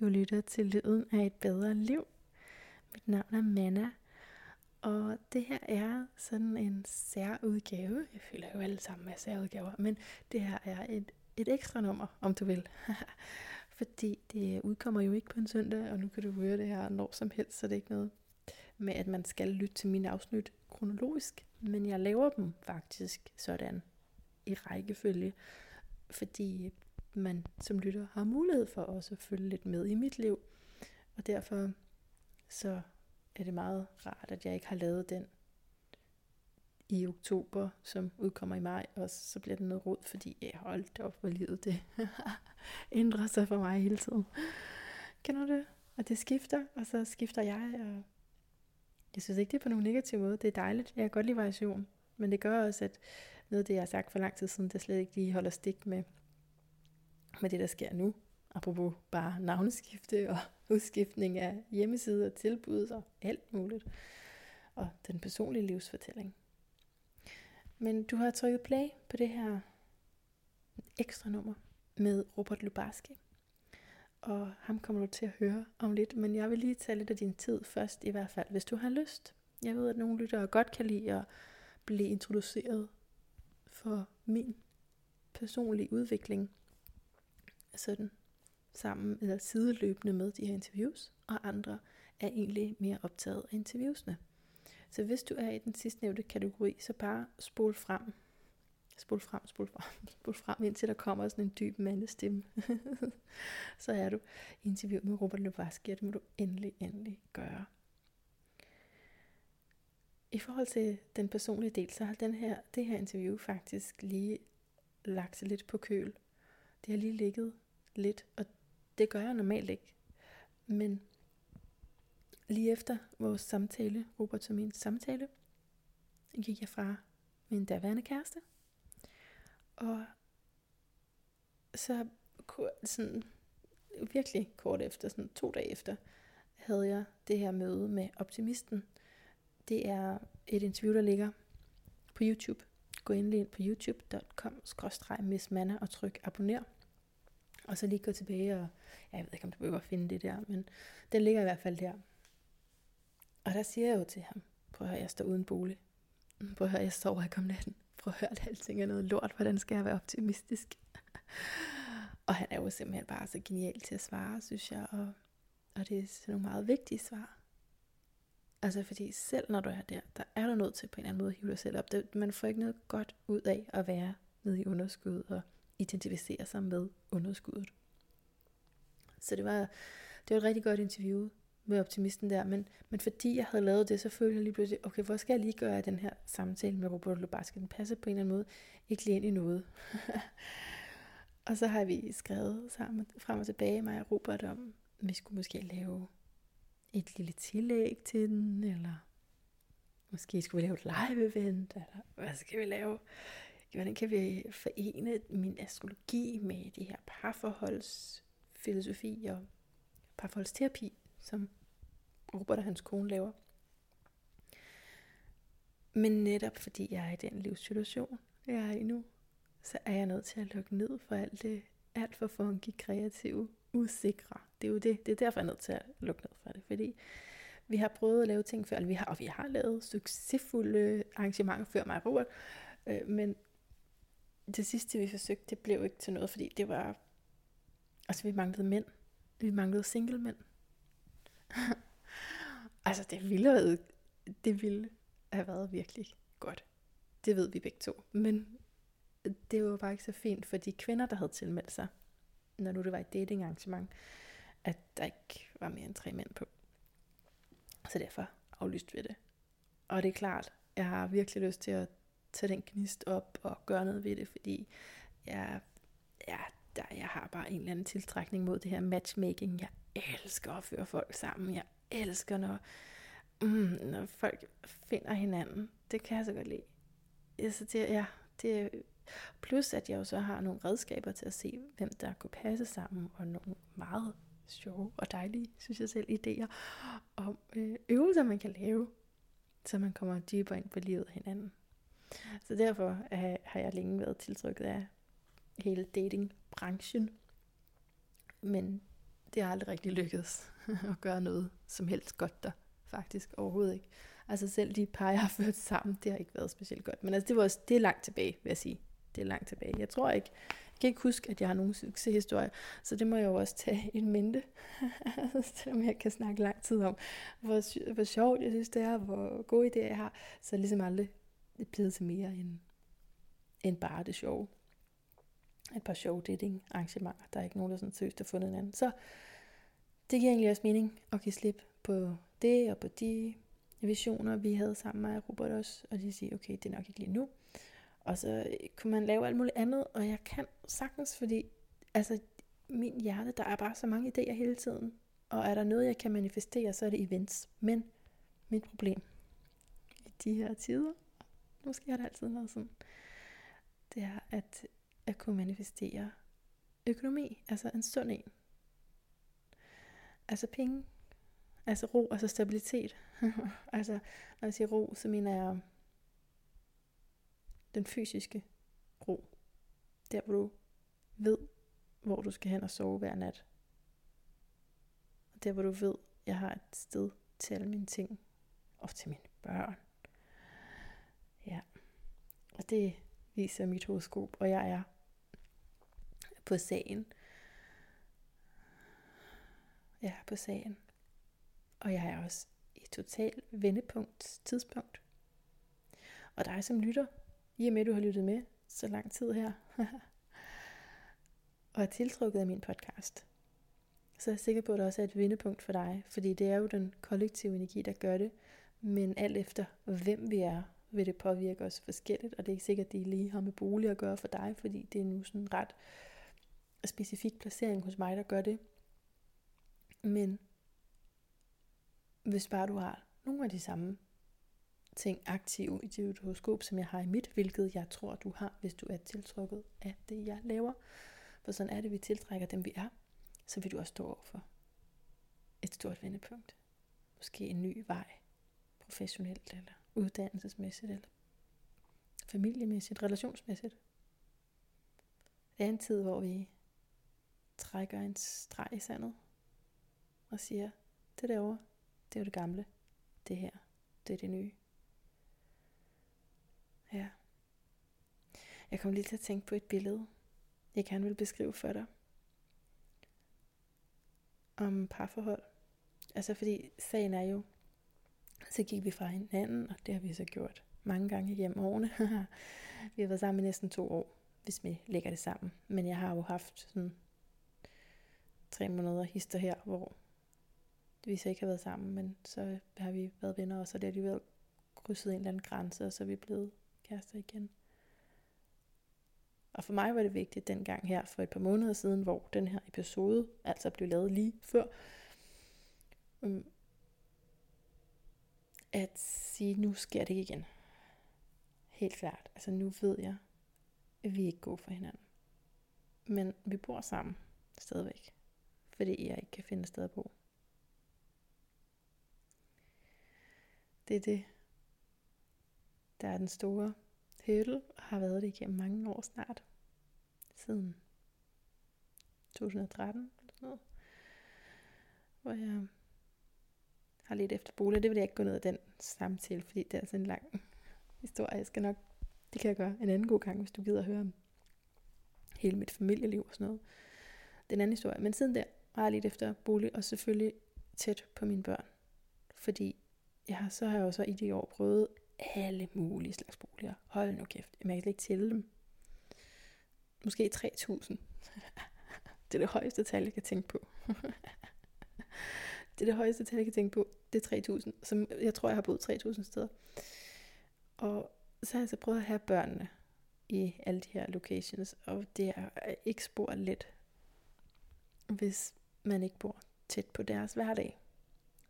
Du lytter til Lyden af et bedre liv. Mit navn er Manna, og det her er sådan en særudgave. Jeg føler jo alle sammen med særudgaver, men det her er et, et ekstra nummer, om du vil. Fordi det udkommer jo ikke på en søndag, og nu kan du høre det her når som helst, så det er ikke noget med, at man skal lytte til mine afsnit kronologisk. Men jeg laver dem faktisk sådan i rækkefølge, fordi man som lytter har mulighed for også at følge lidt med i mit liv. Og derfor så er det meget rart, at jeg ikke har lavet den i oktober, som udkommer i maj, og så bliver det noget rod, fordi jeg holdt op, hvor livet det ændrer sig for mig hele tiden. Kender du det? Og det skifter, og så skifter jeg, og jeg synes ikke, det er på nogen negativ måde. Det er dejligt. Jeg kan godt lide variation. Men det gør også, at noget af det, jeg har sagt for lang tid siden, det slet ikke lige holder stik med med det, der sker nu. Apropos bare navneskifte og udskiftning af hjemmesider og tilbud og alt muligt. Og den personlige livsfortælling. Men du har trykket play på det her ekstra nummer med Robert Lubarski. Og ham kommer du til at høre om lidt, men jeg vil lige tage lidt af din tid først, i hvert fald, hvis du har lyst. Jeg ved, at nogle lyttere godt kan lide at blive introduceret for min personlige udvikling sådan sammen eller sideløbende med de her interviews, og andre er egentlig mere optaget af interviewsene. Så hvis du er i den sidstnævnte kategori, så bare spol frem. Spol frem, spol frem, spol frem, indtil der kommer sådan en dyb mandestemme. så er du i interview med Robert Levarski, og det må du endelig, endelig gøre. I forhold til den personlige del, så har den her, det her interview faktisk lige lagt sig lidt på køl. Det har lige ligget lidt, og det gør jeg normalt ikke. Men lige efter vores samtale, Robert og min samtale, gik jeg fra min daværende kæreste, og så sådan virkelig kort efter, sådan to dage efter, havde jeg det her møde med optimisten. Det er et interview, der ligger på YouTube. Gå endelig ind på youtube.com-missmanna og tryk abonner. Og så lige gå tilbage, og jeg ved ikke, om du behøver at finde det der, men den ligger i hvert fald der. Og der siger jeg jo til ham, prøv at høre, jeg står uden bolig. Prøv at høre, jeg sover ikke om natten. Prøv at høre, at alting er noget lort. Hvordan skal jeg være optimistisk? og han er jo simpelthen bare så genial til at svare, synes jeg. Og, og det er sådan nogle meget vigtige svar. Altså fordi selv når du er der, der er du nødt til på en eller anden måde at hive dig selv op. Det, man får ikke noget godt ud af at være nede i underskud og identificere sig med underskuddet. Så det var, det var et rigtig godt interview med optimisten der, men, men fordi jeg havde lavet det, så følte jeg lige pludselig, okay, hvor skal jeg lige gøre den her samtale med Robert Lubarski? Den passer på en eller anden måde ikke lige ind i noget. og så har vi skrevet sammen frem og tilbage, mig og Robert, om vi skulle måske lave et lille tillæg til den, eller måske skulle vi lave et live event, eller hvad skal vi lave? Hvordan kan vi forene min astrologi med de her parforholdsfilosofi og parforholdsterapi, som Robert og hans kone laver. Men netop fordi jeg er i den livssituation, jeg er i nu, så er jeg nødt til at lukke ned for alt det alt for funky, kreative, usikre. Det er jo det. Det er derfor, jeg er nødt til at lukke ned for det. Fordi vi har prøvet at lave ting før, vi har, og vi har lavet succesfulde arrangementer før mig og Robert, øh, men det sidste, vi forsøgte, det blev ikke til noget, fordi det var... Altså, vi manglede mænd. Vi manglede single mænd. altså, det ville, have, det ville have været virkelig godt. Det ved vi begge to. Men det var bare ikke så fint for de kvinder, der havde tilmeldt sig, når nu det var et datingarrangement, at der ikke var mere end tre mænd på. Så derfor aflyste vi det. Og det er klart, jeg har virkelig lyst til at tage den gnist op og gøre noget ved det, fordi jeg, ja, der, jeg har bare en eller anden tiltrækning mod det her matchmaking. Jeg elsker at føre folk sammen. Jeg elsker, når, mm, når folk finder hinanden. Det kan jeg så godt lide. Altså det, ja, det, plus at jeg jo så har nogle redskaber til at se, hvem der kunne passe sammen, og nogle meget sjove og dejlige, synes jeg selv, idéer om øh, øvelser, man kan lave, så man kommer dybere ind på livet af hinanden. Så derfor øh, har jeg længe været tiltrykket af hele datingbranchen. Men det har aldrig rigtig lykkedes at gøre noget som helst godt der, faktisk overhovedet ikke. Altså selv de par, jeg har ført sammen, det har ikke været specielt godt. Men altså det, var også, det er langt tilbage, vil jeg sige. Det er langt tilbage. Jeg tror ikke, jeg kan ikke huske, at jeg har nogen succeshistorie, så det må jeg jo også tage en mente, selvom jeg kan snakke lang tid om, hvor, hvor sjovt jeg synes det er, hvor gode idéer jeg har, så er ligesom aldrig blevet til mere end, end bare det sjove. Et par sjove dating arrangementer. Der er ikke nogen, der sådan seriøst har fundet anden. Så det giver egentlig også mening at give slip på det og på de visioner, vi havde sammen med Robert også, og de siger, okay, det er nok ikke lige nu. Og så kunne man lave alt muligt andet, og jeg kan sagtens, fordi altså, min hjerte, der er bare så mange idéer hele tiden. Og er der noget, jeg kan manifestere, så er det events. Men mit problem i de her tider, måske har det altid været sådan, det er at, at kunne manifestere økonomi, altså en sund en. Altså penge, altså ro, altså stabilitet. altså, når jeg siger ro, så mener jeg den fysiske ro. Der hvor du ved, hvor du skal hen og sove hver nat. Og der hvor du ved, jeg har et sted til alle mine ting. Og til mine børn. Og det viser mit horoskop, og jeg er på sagen. Jeg er på sagen. Og jeg er også i total vendepunkt tidspunkt. Og dig som lytter, i og med, du har lyttet med så lang tid her, og er tiltrukket af min podcast, så er jeg sikker på, at det også er et vendepunkt for dig, fordi det er jo den kollektive energi, der gør det, men alt efter hvem vi er, vil det påvirke os forskelligt, og det er ikke sikkert, at det lige har med bolig at gøre for dig, fordi det er nu sådan en ret specifik placering hos mig, der gør det. Men hvis bare du har nogle af de samme ting aktive i dit horoskop, som jeg har i mit, hvilket jeg tror, du har, hvis du er tiltrukket af det, jeg laver. For sådan er det, vi tiltrækker dem, vi er. Så vil du også stå over for et stort vendepunkt. Måske en ny vej, professionelt eller uddannelsesmæssigt eller familiemæssigt, relationsmæssigt. Det er en tid, hvor vi trækker en streg i sandet og siger, det derovre, det er jo det gamle. Det her, det er det nye. Ja. Jeg kom lige til at tænke på et billede, jeg gerne vil beskrive for dig. Om parforhold. Altså fordi sagen er jo, så gik vi fra hinanden, og det har vi så gjort mange gange igennem årene. vi har været sammen i næsten to år, hvis vi lægger det sammen. Men jeg har jo haft sådan tre måneder hister her, hvor vi så ikke har været sammen, men så har vi været venner, og så er det alligevel krydset en eller anden grænse, og så er vi blevet kærester igen. Og for mig var det vigtigt dengang her for et par måneder siden, hvor den her episode altså blev lavet lige før, øhm, at sige, nu sker det ikke igen. Helt klart. Altså nu ved jeg, at vi ikke går for hinanden. Men vi bor sammen stadigvæk, fordi jeg ikke kan finde et sted at bo. Det er det, der er den store hurdle, og har været det igennem mange år snart. Siden 2013 eller sådan noget. Hvor jeg har lidt efter bolig. Det vil jeg ikke gå ned af den samtale, fordi det er sådan en lang historie. Jeg skal nok, det kan jeg gøre en anden god gang, hvis du gider at høre om hele mit familieliv og sådan noget. Den anden historie. Men siden der har jeg lidt efter bolig, og selvfølgelig tæt på mine børn. Fordi jeg har, så har jeg jo så i de år prøvet alle mulige slags boliger. Hold nu kæft, jeg kan ikke tælle dem. Måske 3.000. det er det højeste tal, jeg kan tænke på. det er det højeste tal, jeg kan tænke på. Det er 3.000. Som jeg tror, jeg har boet 3.000 steder. Og så har jeg så prøvet at have børnene i alle de her locations, og det er ikke spor let, hvis man ikke bor tæt på deres hverdag.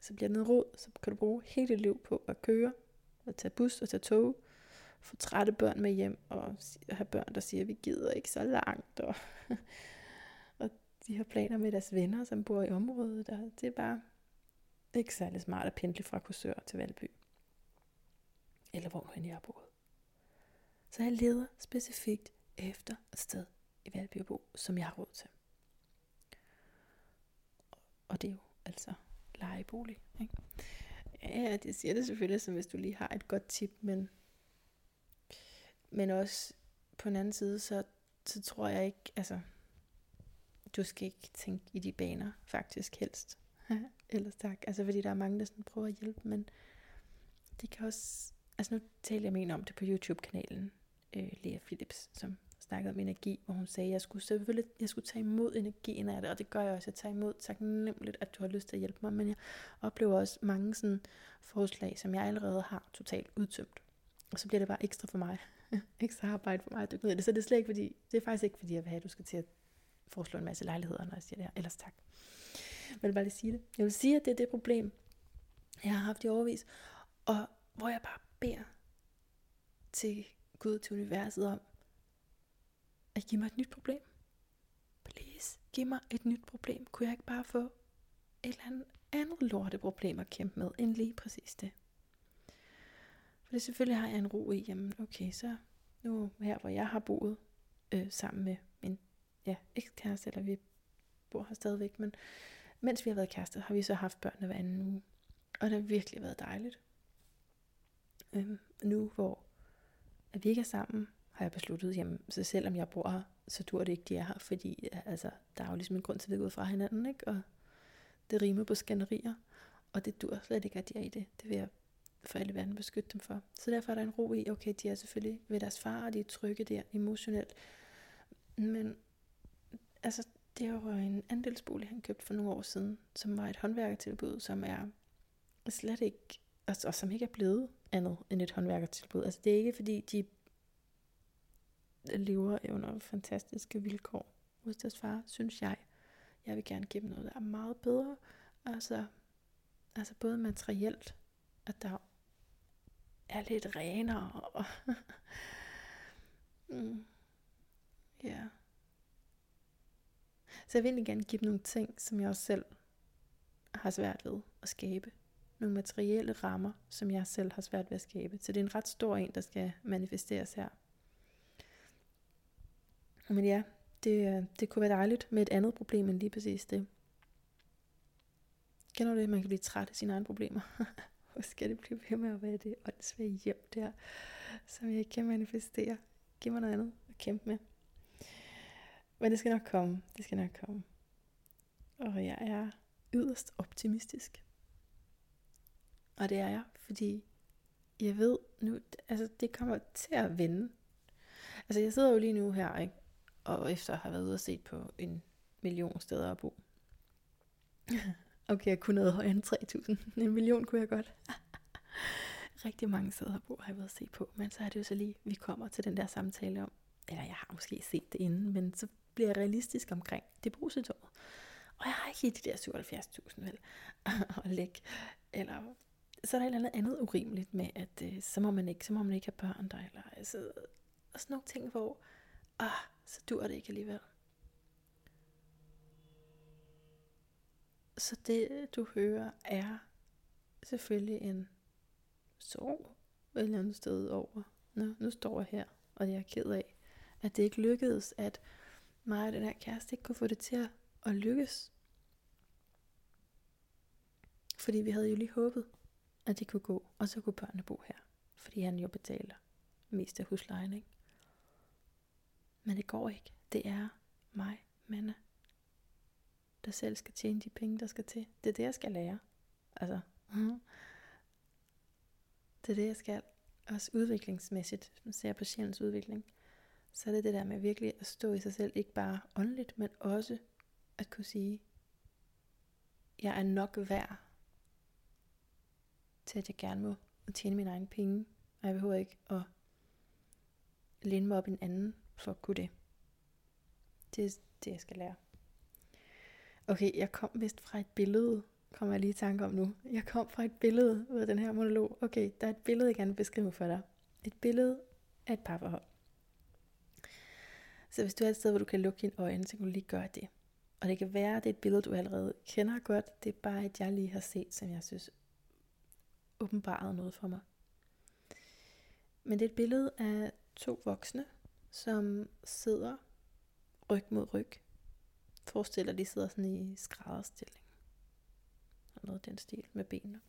Så bliver det noget råd, så kan du bruge hele dit liv på at køre at tage bus og tage tog, få trætte børn med hjem, og have børn, der siger, at vi gider ikke så langt, og, og de har planer med deres venner, som bor i området, og det er bare ikke særlig smart at pendle fra Kursør til Valby. Eller hvor nu jeg har boet. Så jeg leder specifikt efter et sted i Valby bo, som jeg har råd til. Og det er jo altså lejebolig. Ikke? Ja, det siger det selvfølgelig, som hvis du lige har et godt tip, men, men også på en anden side, så, så tror jeg ikke, altså, du skal ikke tænke i de baner, faktisk helst. Ellers tak. Altså, fordi der er mange, der sådan prøver at hjælpe, men det kan også, altså nu talte jeg med om det på YouTube-kanalen, øh, Lea Philips, som snakkede om energi, hvor hun sagde, at jeg skulle selvfølgelig jeg skulle tage imod energien af det, og det gør jeg også. Jeg tager imod taknemmeligt, at du har lyst til at hjælpe mig, men jeg oplever også mange sådan forslag, som jeg allerede har totalt udtømt. Og så bliver det bare ekstra for mig. ekstra arbejde for mig at dykke ned i det. Så det er slet ikke fordi, det er faktisk ikke fordi, jeg vil have, at du skal til at foreslå en masse lejligheder, når jeg siger det her. Ellers tak. Vil bare lige sige det. Jeg vil sige, at det er det problem, jeg har haft i overvis. Og hvor jeg bare beder til Gud, til universet om, at give mig et nyt problem. Please, giv mig et nyt problem. Kunne jeg ikke bare få et eller andet, andet lorteproblem at kæmpe med, end lige præcis det? For det selvfølgelig har jeg en ro i, jamen okay, så nu her, hvor jeg har boet øh, sammen med min ja, ekskæreste, eller vi bor her stadigvæk, men mens vi har været kærester, har vi så haft børnene hver anden uge. Og det har virkelig været dejligt. Øhm, nu hvor at vi ikke er sammen, har jeg besluttet, jamen, så selvom jeg bor her, så dur det ikke, de er her, fordi altså, der er jo ligesom en grund til, at vi er gået fra hinanden, ikke? og det rimer på skænderier, og det dur slet ikke, at de er i det. Det vil jeg for alle verden beskytte dem for. Så derfor er der en ro i, okay, de er selvfølgelig ved deres far, og de er trygge der emotionelt. Men altså, det var en andelsbolig, han købte for nogle år siden, som var et håndværkertilbud, som er slet ikke, altså, og som ikke er blevet andet end et håndværkertilbud. Altså det er ikke fordi, de lever under fantastiske vilkår hos deres far, synes jeg. Jeg vil gerne give dem noget, der er meget bedre. Altså, altså både materielt, at der er lidt renere. Og mm. Ja. Så jeg vil egentlig gerne give dem nogle ting, som jeg også selv har svært ved at skabe. Nogle materielle rammer, som jeg selv har svært ved at skabe. Så det er en ret stor en, der skal manifesteres her. Men ja, det, det kunne være dejligt med et andet problem end lige præcis det. Kender du det, man kan blive træt af sine egne problemer? Hvor skal det blive ved med at være det åndssvage hjem der, som jeg ikke kan manifestere? Giv mig noget andet at kæmpe med. Men det skal nok komme. Det skal nok komme. Og jeg er yderst optimistisk. Og det er jeg, fordi jeg ved nu, altså det kommer til at vende. Altså jeg sidder jo lige nu her, ikke? og efter at have været ude og set på en million steder at bo. okay, jeg kunne noget højere end 3.000. En million kunne jeg godt. Rigtig mange steder at bo har jeg været at se på, men så er det jo så lige, vi kommer til den der samtale om, eller jeg har måske set det inden, men så bliver realistisk omkring depositoret. Og jeg har ikke de der 77.000 vel at lægge. Eller så er der et eller andet andet urimeligt med, at øh, så, må man ikke, så må man ikke have børn der. Eller, altså, og sådan nogle ting, hvor ah, så dur det ikke alligevel. Så det, du hører, er selvfølgelig en sorg et eller andet sted over. Nå, nu står jeg her, og jeg er ked af, at det ikke lykkedes, at mig og den her kæreste ikke kunne få det til at lykkes. Fordi vi havde jo lige håbet, at det kunne gå, og så kunne børnene bo her. Fordi han jo betaler mest af huslejen, ikke? Men det går ikke. Det er mig, Manna, der selv skal tjene de penge, der skal til. Det er det, jeg skal lære. Altså, mm. det er det, jeg skal. Også udviklingsmæssigt, hvis man ser på sjælens udvikling, så er det det der med virkelig at stå i sig selv, ikke bare åndeligt, men også at kunne sige, jeg er nok værd til, at jeg gerne må tjene mine egne penge, og jeg behøver ikke at læne mig op en anden for at kunne det. Det er det, jeg skal lære. Okay, jeg kom vist fra et billede, kommer jeg lige i tanke om nu. Jeg kom fra et billede ud af den her monolog. Okay, der er et billede, jeg gerne vil beskrive for dig. Et billede af et parforhold. Så hvis du er et sted, hvor du kan lukke dine øjne, så kan du lige gøre det. Og det kan være, at det er et billede, du allerede kender godt. Det er bare et, jeg lige har set, som jeg synes åbenbarede noget for mig. Men det er et billede af to voksne, som sidder ryg mod ryg. Forestil dig, at de sidder sådan i skrædderstilling. noget den stil med benene.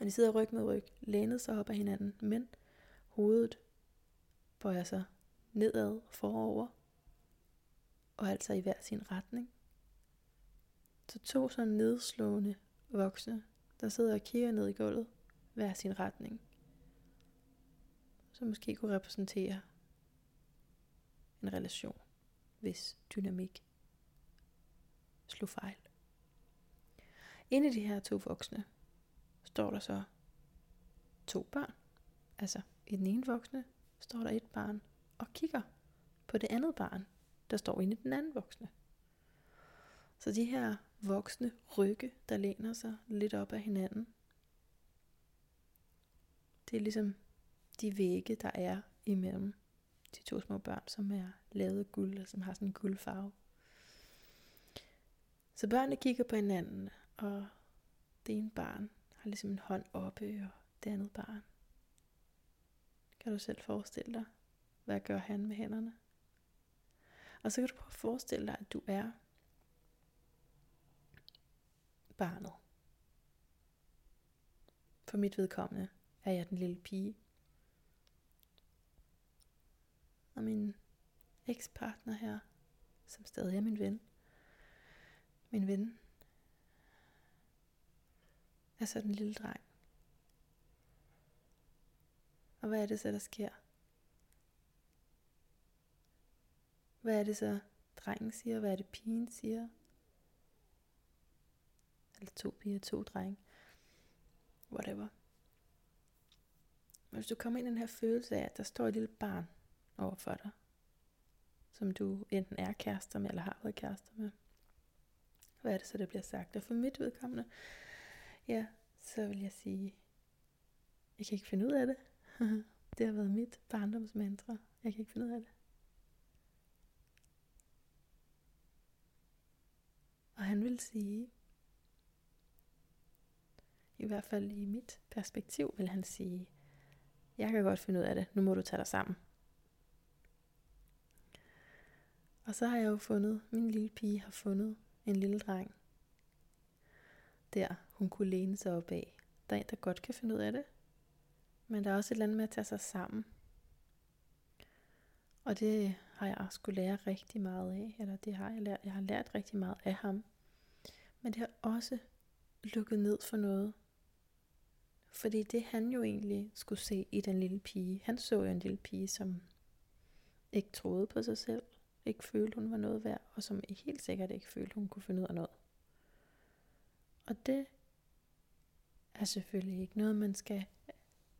Og de sidder ryg mod ryg, lænet sig op af hinanden, men hovedet bøjer sig nedad forover, og altså i hver sin retning. Så to sådan nedslående voksne, der sidder og kigger ned i gulvet, hver sin retning, som måske kunne repræsentere en relation, hvis dynamik slog fejl. Inde i de her to voksne står der så to børn. Altså i den ene voksne står der et barn og kigger på det andet barn, der står inde i den anden voksne. Så de her voksne rygge, der læner sig lidt op af hinanden, det er ligesom de vægge, der er imellem de to små børn, som er lavet af guld, og som har sådan en guldfarve. Så børnene kigger på hinanden, og det ene barn har ligesom en hånd oppe, og det andet barn. Kan du selv forestille dig, hvad gør han med hænderne? Og så kan du prøve at forestille dig, at du er barnet. For mit vedkommende er jeg den lille pige. Og min ekspartner her, som stadig er min ven, min ven, er så den lille dreng. Og hvad er det så, der sker? Hvad er det så, drengen siger? Hvad er det, pigen siger? Eller to piger, to drenge. Whatever. Men hvis du kommer ind i den her følelse af, at der står et lille barn over for dig, som du enten er kærester med, eller har været kærester med, hvad er det så, der bliver sagt? Og for mit vedkommende, ja, så vil jeg sige, jeg kan ikke finde ud af det. det har været mit barndomsmantra. Jeg kan ikke finde ud af det. Og han vil sige, i hvert fald i mit perspektiv, vil han sige, jeg kan godt finde ud af det, nu må du tage dig sammen. Og så har jeg jo fundet, min lille pige har fundet en lille dreng, der hun kunne læne sig op af. Der er en, der godt kan finde ud af det, men der er også et eller andet med at tage sig sammen. Og det har jeg skulle lære rigtig meget af, eller det har jeg lært. Jeg har lært rigtig meget af ham. Men det har også lukket ned for noget. Fordi det han jo egentlig skulle se i den lille pige, han så jo en lille pige, som ikke troede på sig selv, ikke følte hun var noget værd, og som helt sikkert ikke følte hun kunne finde ud af noget. Og det er selvfølgelig ikke noget, man skal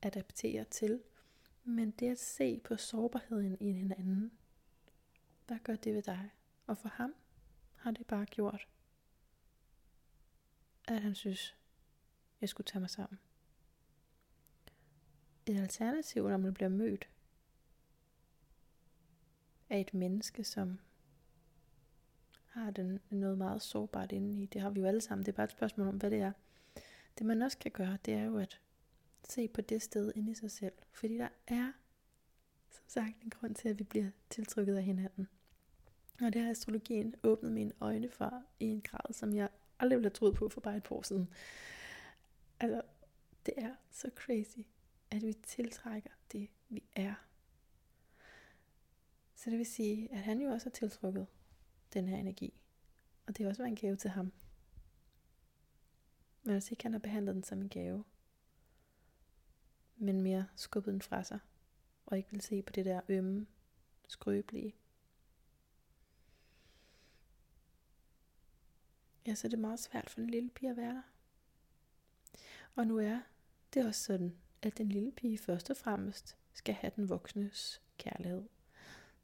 adaptere til, men det at se på sårbarheden i hinanden, hvad gør det ved dig? Og for ham har det bare gjort, at han synes, jeg skulle tage mig sammen. Et alternativ, når man bliver mødt af et menneske, som har den noget meget sårbart inde i. Det har vi jo alle sammen. Det er bare et spørgsmål om, hvad det er. Det man også kan gøre, det er jo at se på det sted inde i sig selv. Fordi der er, som sagt, en grund til, at vi bliver tiltrykket af hinanden. Og det har astrologien åbnet mine øjne for i en grad, som jeg aldrig ville have troet på for bare et par år siden. Altså, det er så crazy, at vi tiltrækker det, vi er. Så det vil sige, at han jo også har tiltrukket den her energi. Og det er også været en gave til ham. Men hvis ikke han har behandlet den som en gave, men mere skubbet den fra sig, og ikke vil se på det der ømme, skrøbelige. Ja, så er det meget svært for en lille pige at være der. Og nu er det også sådan, at den lille pige først og fremmest skal have den voksnes kærlighed.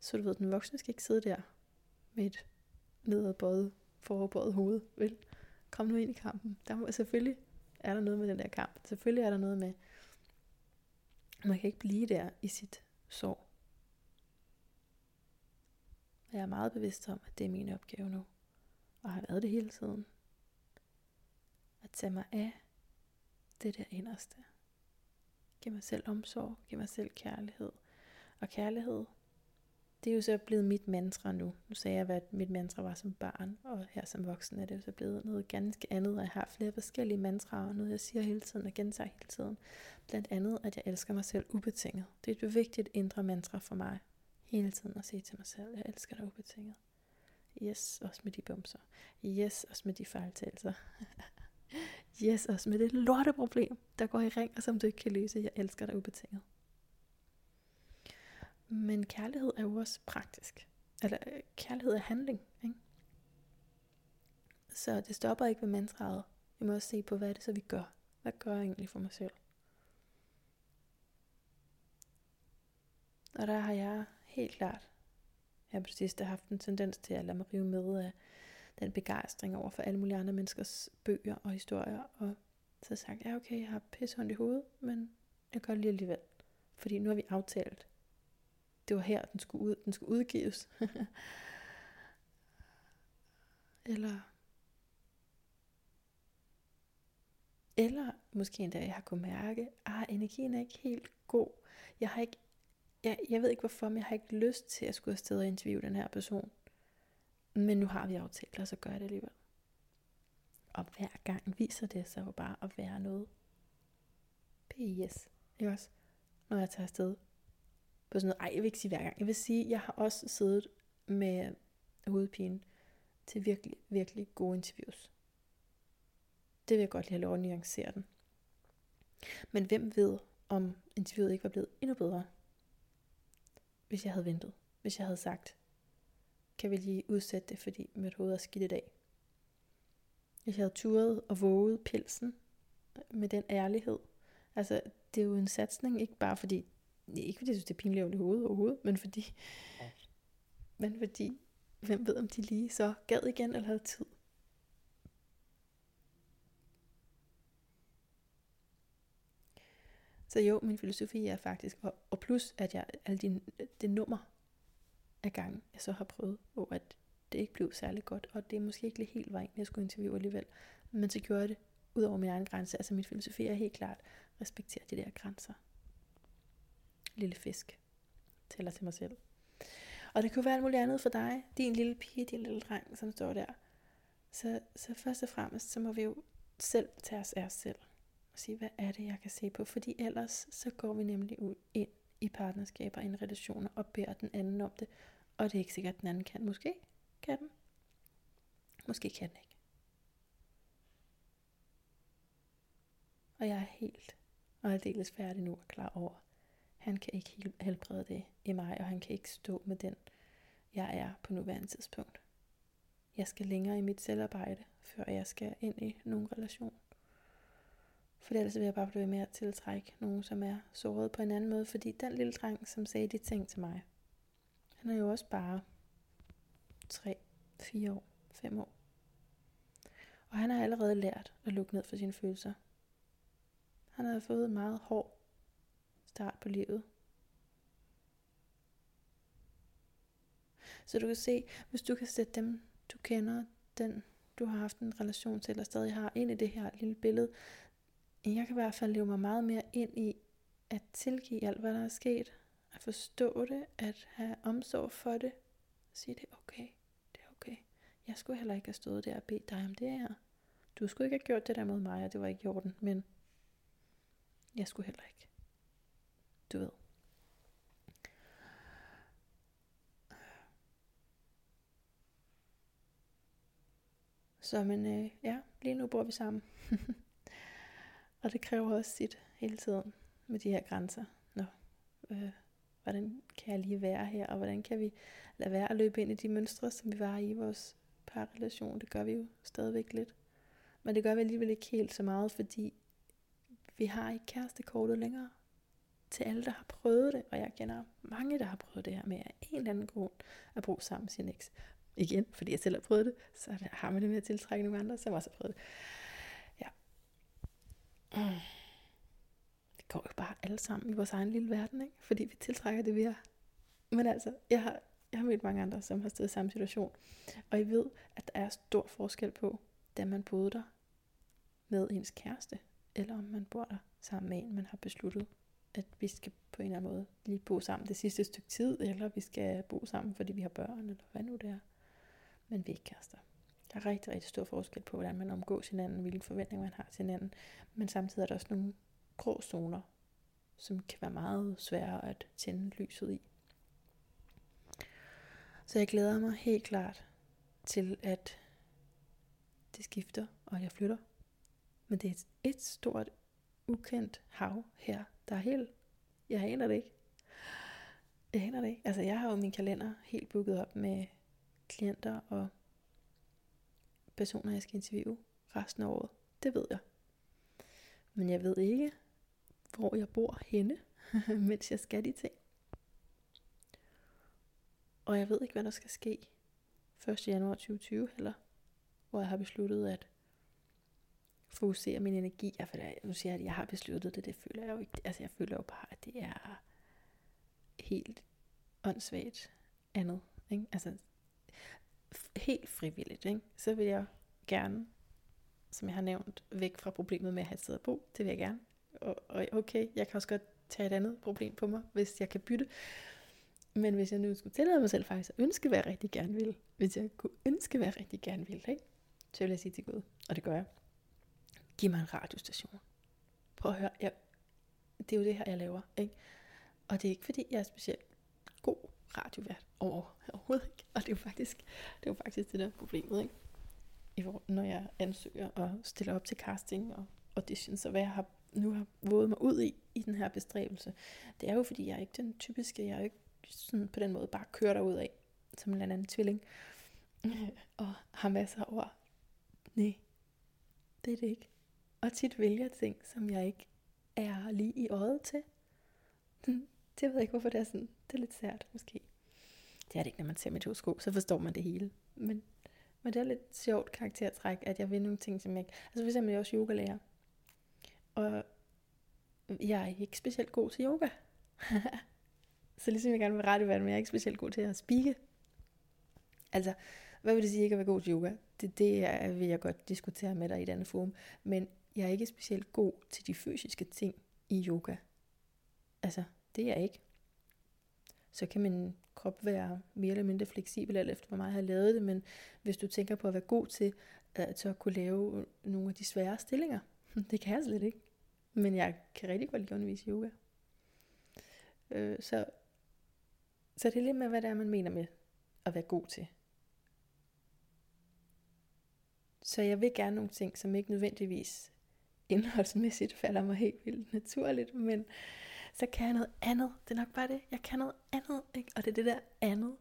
Så du ved, den voksne skal ikke sidde der med et nedadbøjet, foroverbøjet hoved, vel? Kom nu ind i kampen. Der må, selvfølgelig er der noget med den der kamp. Selvfølgelig er der noget med, man kan ikke blive der i sit sorg. Jeg er meget bevidst om, at det er min opgave nu. Og har været det hele tiden. At tage mig af det der inderste. Giv mig selv omsorg, giv mig selv kærlighed. Og kærlighed, det er jo så blevet mit mantra nu. Nu sagde jeg, hvad mit mantra var som barn, og her som voksen er det jo så blevet noget ganske andet, og jeg har flere forskellige mantraer, noget jeg siger hele tiden og gentager hele tiden. Blandt andet, at jeg elsker mig selv ubetinget. Det er et vigtigt indre mantra for mig, hele tiden at sige til mig selv, jeg elsker dig ubetinget. Yes, også med de bumser. Yes, også med de fejltagelser. yes, også med det lorteproblem, der går i ring, og som du ikke kan løse. Jeg elsker dig ubetinget. Men kærlighed er jo også praktisk. Eller øh, kærlighed er handling. Ikke? Så det stopper ikke ved mantraet. Vi må også se på, hvad er det så vi gør. Hvad gør jeg egentlig for mig selv? Og der har jeg helt klart jeg har på det sidste haft en tendens til at lade mig rive med af den begejstring over for alle mulige andre menneskers bøger og historier. Og så sagt, ja okay, jeg har pissehånd i hovedet, men jeg gør det lige alligevel. Fordi nu har vi aftalt, det var her, den skulle, ud, den skulle udgives. eller, eller måske endda, jeg har kunnet mærke, at ah, energien er ikke helt god. Jeg har ikke, jeg, jeg ved ikke hvorfor, men jeg har ikke lyst til at skulle afsted og interviewe den her person. Men nu har vi aftalt, og så gør jeg det alligevel. Og hver gang viser det sig jo bare at være noget PS. Ikke også? Når jeg tager afsted på sådan noget. Ej, jeg vil ikke sige hver gang. Jeg vil sige, jeg har også siddet med hovedpine til virkelig, virkelig gode interviews. Det vil jeg godt lige have lov at nuancere den. Men hvem ved, om interviewet ikke var blevet endnu bedre, hvis jeg havde ventet. Hvis jeg havde sagt, kan vi lige udsætte det, fordi mit hoved er skidt i dag. Hvis jeg havde turet og våget pelsen med den ærlighed. Altså, det er jo en satsning, ikke bare fordi ikke fordi jeg synes, det er pinligt i hovedet overhovedet, men fordi, men fordi, hvem ved om de lige så gad igen eller havde tid. Så jo, min filosofi er faktisk, og, og plus at jeg alle de, det nummer af gang, jeg så har prøvet, hvor at det ikke blev særlig godt, og det er måske ikke helt vejen, jeg skulle interviewe alligevel, men så gjorde jeg det ud over min egen grænse. Altså min filosofi er helt klart, respektere de der grænser lille fisk. Tæller til mig selv. Og det kunne være alt muligt andet for dig. Din lille pige, din lille dreng, som står der. Så, så først og fremmest, så må vi jo selv tage os af os selv. Og sige, hvad er det, jeg kan se på? Fordi ellers, så går vi nemlig ud ind i partnerskaber, ind i relationer, og beder den anden om det. Og det er ikke sikkert, at den anden kan. Måske kan den. Måske kan den ikke. Og jeg er helt og aldeles færdig nu og klar over, han kan ikke helbrede det i mig, og han kan ikke stå med den, jeg er på nuværende tidspunkt. Jeg skal længere i mit selvarbejde, før jeg skal ind i nogen relation. For ellers vil jeg bare blive med at tiltrække nogen, som er såret på en anden måde. Fordi den lille dreng, som sagde de ting til mig, han er jo også bare 3, 4 år, 5 år. Og han har allerede lært at lukke ned for sine følelser. Han har fået en meget hård start på livet. Så du kan se, hvis du kan sætte dem, du kender, den du har haft en relation til, eller stadig har, ind i det her lille billede. Jeg kan i hvert fald leve mig meget mere ind i at tilgive alt, hvad der er sket. At forstå det, at have omsorg for det. Sige det er okay, det er okay. Jeg skulle heller ikke have stået der og bedt dig om det her. Du skulle ikke have gjort det der mod mig, og det var ikke i orden, men jeg skulle heller ikke du ved. Så men øh, ja, lige nu bor vi sammen. og det kræver også sit hele tiden med de her grænser. Nå, øh, hvordan kan jeg lige være her, og hvordan kan vi lade være at løbe ind i de mønstre, som vi var i vores parrelation. Det gør vi jo stadigvæk lidt. Men det gør vi alligevel ikke helt så meget, fordi vi har ikke kærestekortet længere til alle, der har prøvet det, og jeg kender mange, der har prøvet det her med at en eller anden grund at bruge sammen sin eks. Igen, fordi jeg selv har prøvet det, så har man det med at tiltrække nogle andre, som også har prøvet det. Mm. Det går jo bare alle sammen i vores egen lille verden, ikke? fordi vi tiltrækker det, vi er. Men altså, jeg har, jeg har mødt mange andre, som har stået i samme situation, og I ved, at der er stor forskel på, da man boede der med ens kæreste, eller om man bor der sammen med en, man har besluttet at vi skal på en eller anden måde lige bo sammen det sidste stykke tid, eller vi skal bo sammen, fordi vi har børn, eller hvad nu det er. Men vi er ikke kærester. Der er rigtig, rigtig stor forskel på, hvordan man omgås hinanden, hvilke forventninger man har til hinanden. Men samtidig er der også nogle grå zoner, som kan være meget svære at tænde lyset i. Så jeg glæder mig helt klart til, at det skifter, og jeg flytter. Men det er et, et stort, ukendt hav her. Der er helt... Jeg aner det ikke. Jeg aner det ikke. Altså, jeg har jo min kalender helt booket op med klienter og personer, jeg skal interviewe resten af året. Det ved jeg. Men jeg ved ikke, hvor jeg bor henne, mens jeg skal de ting. Og jeg ved ikke, hvad der skal ske 1. januar 2020 heller, hvor jeg har besluttet at fokusere min energi. Jeg, føler, nu siger jeg, at jeg har besluttet det, det føler jeg jo ikke. Altså jeg føler jo bare, at det er helt åndssvagt andet. Ikke? Altså helt frivilligt, ikke? så vil jeg gerne, som jeg har nævnt, væk fra problemet med at have et sted at bo. Det vil jeg gerne. Og, og okay, jeg kan også godt tage et andet problem på mig, hvis jeg kan bytte. Men hvis jeg nu skulle tillade mig selv faktisk at ønske, hvad jeg rigtig gerne vil, hvis jeg kunne ønske, hvad jeg rigtig gerne vil, ikke? så vil jeg sige til Gud, og det gør jeg. Giv mig en radiostation. Prøv at høre, jeg, det er jo det her, jeg laver. Ikke? Og det er ikke fordi, jeg er specielt god radiovært overhovedet ikke. Og det er jo faktisk det, er jo faktisk det der problemet, ikke? I hvor, når jeg ansøger og stiller op til casting og auditions, og hvad jeg har, nu har våget mig ud i, i den her bestræbelse. Det er jo fordi, jeg er ikke den typiske, jeg er ikke sådan på den måde bare kører ud af, som en eller anden tvilling, og har masser af ord. Nej, det er det ikke. Og tit vælger ting, som jeg ikke er lige i øjet til. Det ved jeg ikke, hvorfor det er sådan. Det er lidt sært, måske. Det er det ikke, når man ser mit horoskop, så forstår man det hele. Men, men det er lidt sjovt karaktertræk, at jeg vil nogle ting, som jeg ikke... Altså for eksempel, jeg er også yogalærer. Og jeg er ikke specielt god til yoga. så ligesom jeg gerne vil rette men jeg er ikke specielt god til at spike. Altså, hvad vil det sige ikke at være god til yoga? Det, det er, vil jeg godt diskutere med dig i denne forum. Men jeg er ikke specielt god til de fysiske ting i yoga. Altså, det er jeg ikke. Så kan min krop være mere eller mindre fleksibel, alt efter hvor meget jeg har lavet det, men hvis du tænker på at være god til at så kunne lave nogle af de svære stillinger, det kan jeg slet ikke. Men jeg kan rigtig godt lide at undervise yoga. Øh, så, så det er lidt med, hvad det er, man mener med at være god til. Så jeg vil gerne nogle ting, som ikke nødvendigvis indholdsmæssigt falder mig helt vildt naturligt, men så kan jeg noget andet. Det er nok bare det. Jeg kan noget andet, ikke? Og det er det der andet,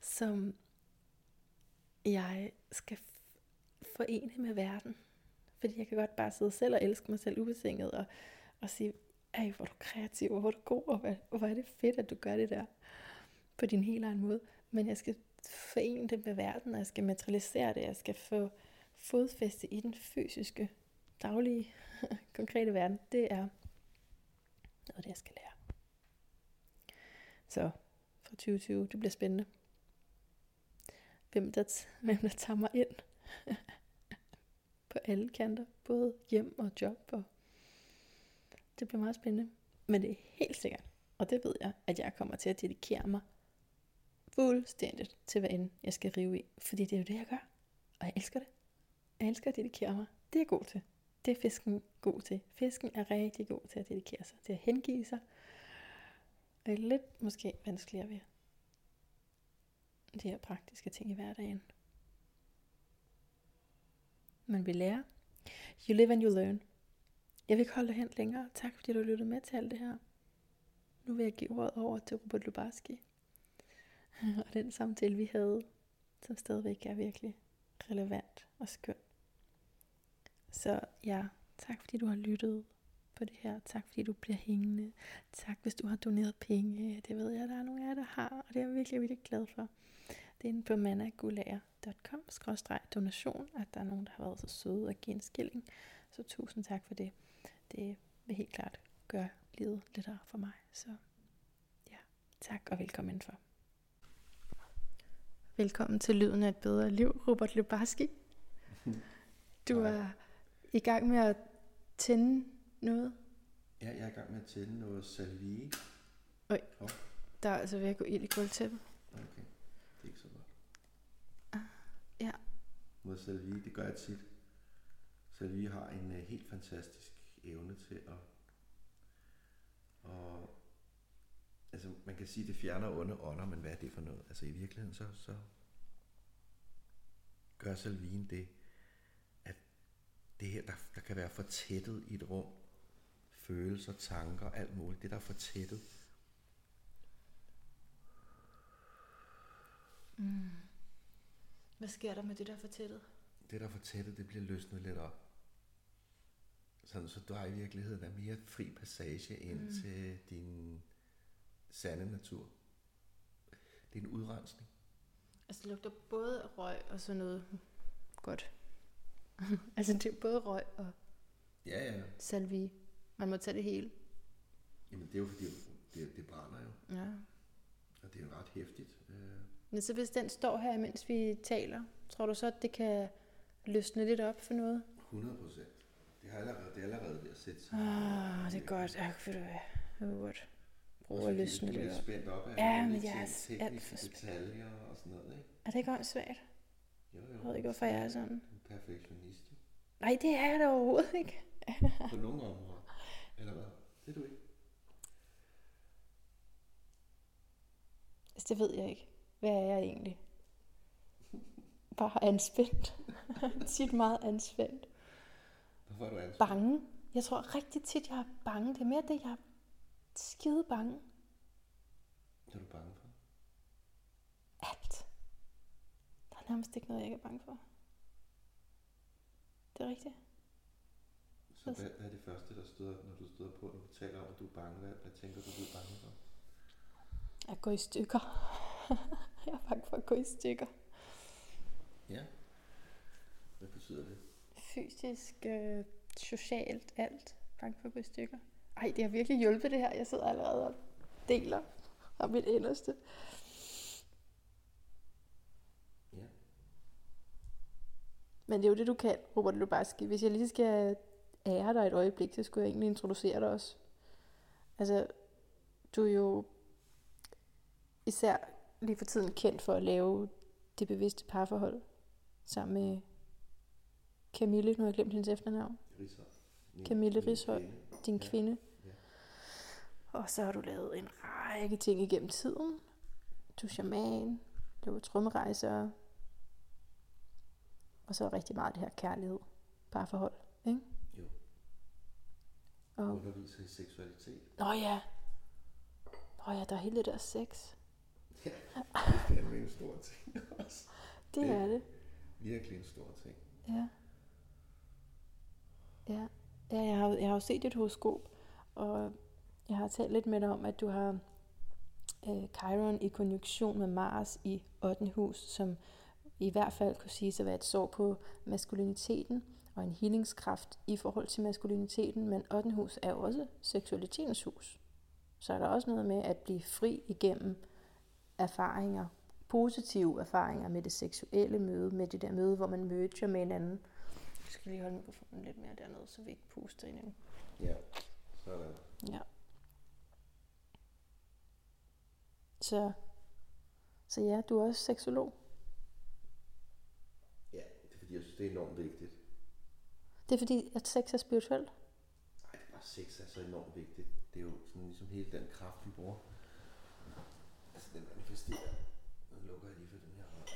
som jeg skal forene med verden. Fordi jeg kan godt bare sidde selv og elske mig selv ubetinget og, og sige, ej, hvor er du kreativ, hvor er du god, og hvor, hvor er det fedt, at du gør det der på din helt egen måde. Men jeg skal forene det med verden, og jeg skal materialisere det, jeg skal få fodfæste i den fysiske, daglige, konkrete verden. Det er noget, det jeg skal lære. Så fra 2020, det bliver spændende. Hvem der, hvem der tager mig ind på alle kanter, både hjem og job. Og det bliver meget spændende. Men det er helt sikkert, og det ved jeg, at jeg kommer til at dedikere mig fuldstændigt til, hvad end jeg skal rive i. Fordi det er jo det, jeg gør. Og jeg elsker det. Jeg elsker at dedikere mig. Det er jeg god til. Det er fisken god til. Fisken er rigtig god til at dedikere sig, til at hengive sig. Og er lidt måske vanskeligere ved de her praktiske ting i hverdagen. Men vi lærer. You live and you learn. Jeg vil ikke holde dig hen længere. Tak fordi du lyttede med til alt det her. Nu vil jeg give ordet over til Robert Lubarski. og den samtale vi havde, som stadigvæk er virkelig relevant og skøn. Så ja, tak fordi du har lyttet på det her. Tak fordi du bliver hængende. Tak hvis du har doneret penge. Det ved jeg, der er nogle af jer, der har, og det er jeg virkelig, virkelig glad for. Det er inde på managulager.com donation, at der er nogen, der har været så søde at give en skilling. Så tusind tak for det. Det vil helt klart gøre livet lettere for mig. Så ja, tak og velkommen indenfor. Velkommen til Lyden af et bedre liv, Robert Lubarski. Du er i gang med at tænde noget Ja, jeg er i gang med at tænde noget salvie. Der er altså ved at gå ild i gulvtæppet. Okay, det er ikke så godt. Ah, ja. Noget salvie, det gør jeg tit. Salvie har en uh, helt fantastisk evne til at... Og, altså, man kan sige, at det fjerner onde ånder, men hvad er det for noget? Altså i virkeligheden, så, så gør salvien det, det her, der, der kan være fortættet i et rum, følelser, tanker, alt muligt, det der er fortættet, Hvad sker der med det der fortættet? det der er fortættet, det bliver løsnet lidt op. Sådan, så der i virkeligheden er mere fri passage ind mm. til din sande natur. Det er en udrensning. Altså det lugter både af røg og sådan noget godt. altså det er både røg og Ja, ja. salvie. Man må tage det hele. Jamen det er jo fordi, det, det brænder jo. Ja. Og det er jo ret hæftigt. Øh, Men så hvis den står her, mens vi taler, tror du så, at det kan løsne lidt op for noget? 100 procent. Det, har allerede, det er allerede ved at sætte sig. Ah, det er godt. Ja, ved du hvad? Det er godt. Også at løsne lidt op. spændt op af Ja, men jeg er alt for spændt. detaljer og sådan noget, ikke? Er det ikke åndssvagt? Jo, jo. Jeg ved ikke, hvorfor jeg er sådan. Perfektionist. Nej, det er jeg da overhovedet ikke. På nogle områder. Eller hvad? Det er du ikke. Altså, det ved jeg ikke. Hvad er jeg egentlig? Bare anspændt. Tit meget anspændt. Hvorfor er du ansvar? Bange. Jeg tror rigtig tit, jeg er bange. Det er mere det, jeg er skide bange. Hvad er du bange for? Alt. Der er nærmest ikke noget, jeg ikke er bange for. Det er rigtigt. Så hvad, hvad er det første, der støder, når du støder på, når du taler om, at du er bange? Hvad, hvad tænker du, du er bange for? At gå i stykker. jeg er bange for at gå i stykker. Ja. Hvad betyder det? Fysisk, øh, socialt, alt. Bange for at gå i stykker. Ej, det har virkelig hjulpet det her. Jeg sidder allerede og deler om mit inderste. Ja. Men det er jo det, du kan, Robert Lubarski. Hvis jeg lige skal ære dig et øjeblik, så skulle jeg egentlig introducere dig også. Altså, du er jo især lige for tiden kendt for at lave det bevidste parforhold sammen med Camille, nu har jeg glemt hendes efternavn, Rishøj. Camille Rishøj, din Ja, kvinde. ja. Og så har du lavet en række ting igennem tiden. Du er shaman, laver trommerejser, og så rigtig meget det her kærlighed, parforhold, ikke? Jo. Og, Underviser i seksualitet. nå ja, nå ja, der er hele det der sex. Ja, det er en stor ting også. Det Det- er det, Virkelig en stor ting. ja. Ja, ja jeg, har, jeg har jo set dit horoskop, og jeg har talt lidt med dig om, at du har øh, Chiron i konjunktion med Mars i 8. hus, som i hvert fald kunne sige at være et sår på maskuliniteten og en healingskraft i forhold til maskuliniteten, men 8. hus er også seksualitetens hus. Så er der også noget med at blive fri igennem erfaringer, positive erfaringer med det seksuelle møde, med det der møde, hvor man møder med hinanden. Jeg skal lige holde mikrofonen lidt mere dernede, så vi ikke puster ind. Ja, sådan. Ja. Så, så ja, du er også seksolog. Er fordi, jeg synes, det er enormt vigtigt. Det er fordi, at sex er spirituelt. Ej, det er bare sex er så enormt vigtigt. Det er jo sådan ligesom hele den kraft, vi bruger. Altså, den manifesterer. Nu lukker jeg lige for den her hånd.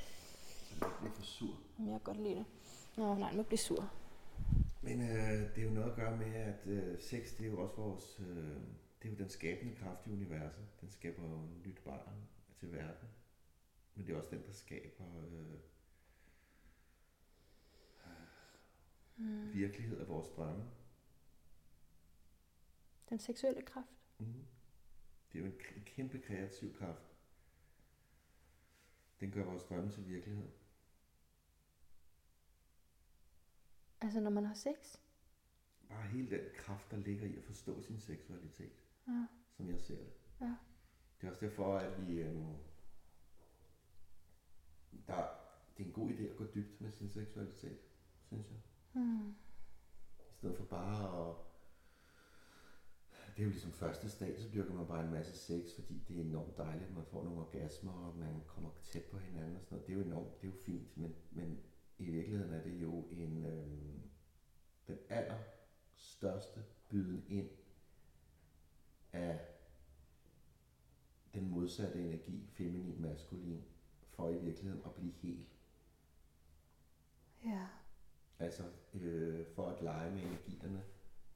Så ikke bliver for sur. Men jeg kan godt lide det. Nå, nej, nu bliver sur. Men øh, det er jo noget at gøre med, at øh, sex, det er jo også vores... Øh, det er jo den skabende kraft i universet. Den skaber jo nyt barn til verden. Men det er også den, der skaber øh, mm. virkelighed af vores drømme. Den seksuelle kraft. Mm. Det er jo en, kæmpe kreativ kraft. Den gør vores drømme til virkelighed. Altså, når man har sex. Bare hele den kraft, der ligger i at forstå sin seksualitet, Ja. som jeg ser det. Ja. Det er også derfor, at vi... Øh, der, det er en god idé at gå dybt med sin seksualitet, synes jeg. Mm. I stedet for bare at det er jo ligesom første stadie, så dyrker man bare en masse sex, fordi det er enormt dejligt, at man får nogle orgasmer, og man kommer tæt på hinanden og sådan noget. Det er jo enormt, det er jo fint, men, men i virkeligheden er det jo en, øhm, den aller største byden ind af den modsatte energi, feminin, maskulin, for i virkeligheden at blive hel. Ja. Altså øh, for at lege med energierne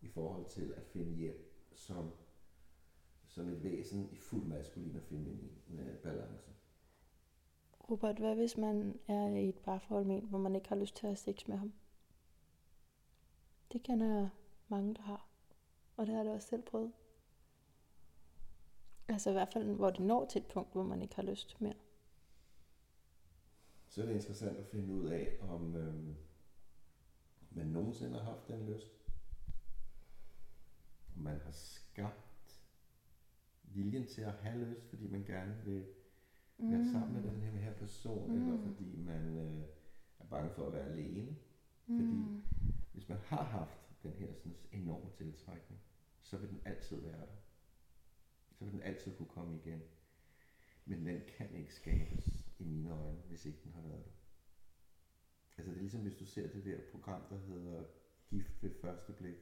i forhold til at finde hjem som, som et væsen i fuld maskulin og feminin øh, balance. Robert, hvad hvis man er i et parforhold med en, hvor man ikke har lyst til at have sex med ham? Det kender jeg mange, der har. Og det har jeg da også selv prøvet. Altså i hvert fald, hvor det når til et punkt, hvor man ikke har lyst mere. Så er det interessant at finde ud af, om øh, man nogensinde har haft den lyst. Om man har skabt viljen til at have lyst, fordi man gerne vil være Mm. sammen med den her, her person, Mm. eller fordi man øh, er bange for at være alene. Fordi Mm. hvis man har haft den her sådan, enorme tiltrækning, så vil den altid være der. Så vil den altid kunne komme igen. Men den kan ikke skabes i mine øjne, hvis ikke den har været der. Altså det er ligesom hvis du ser det der program, der hedder Gift ved første blik.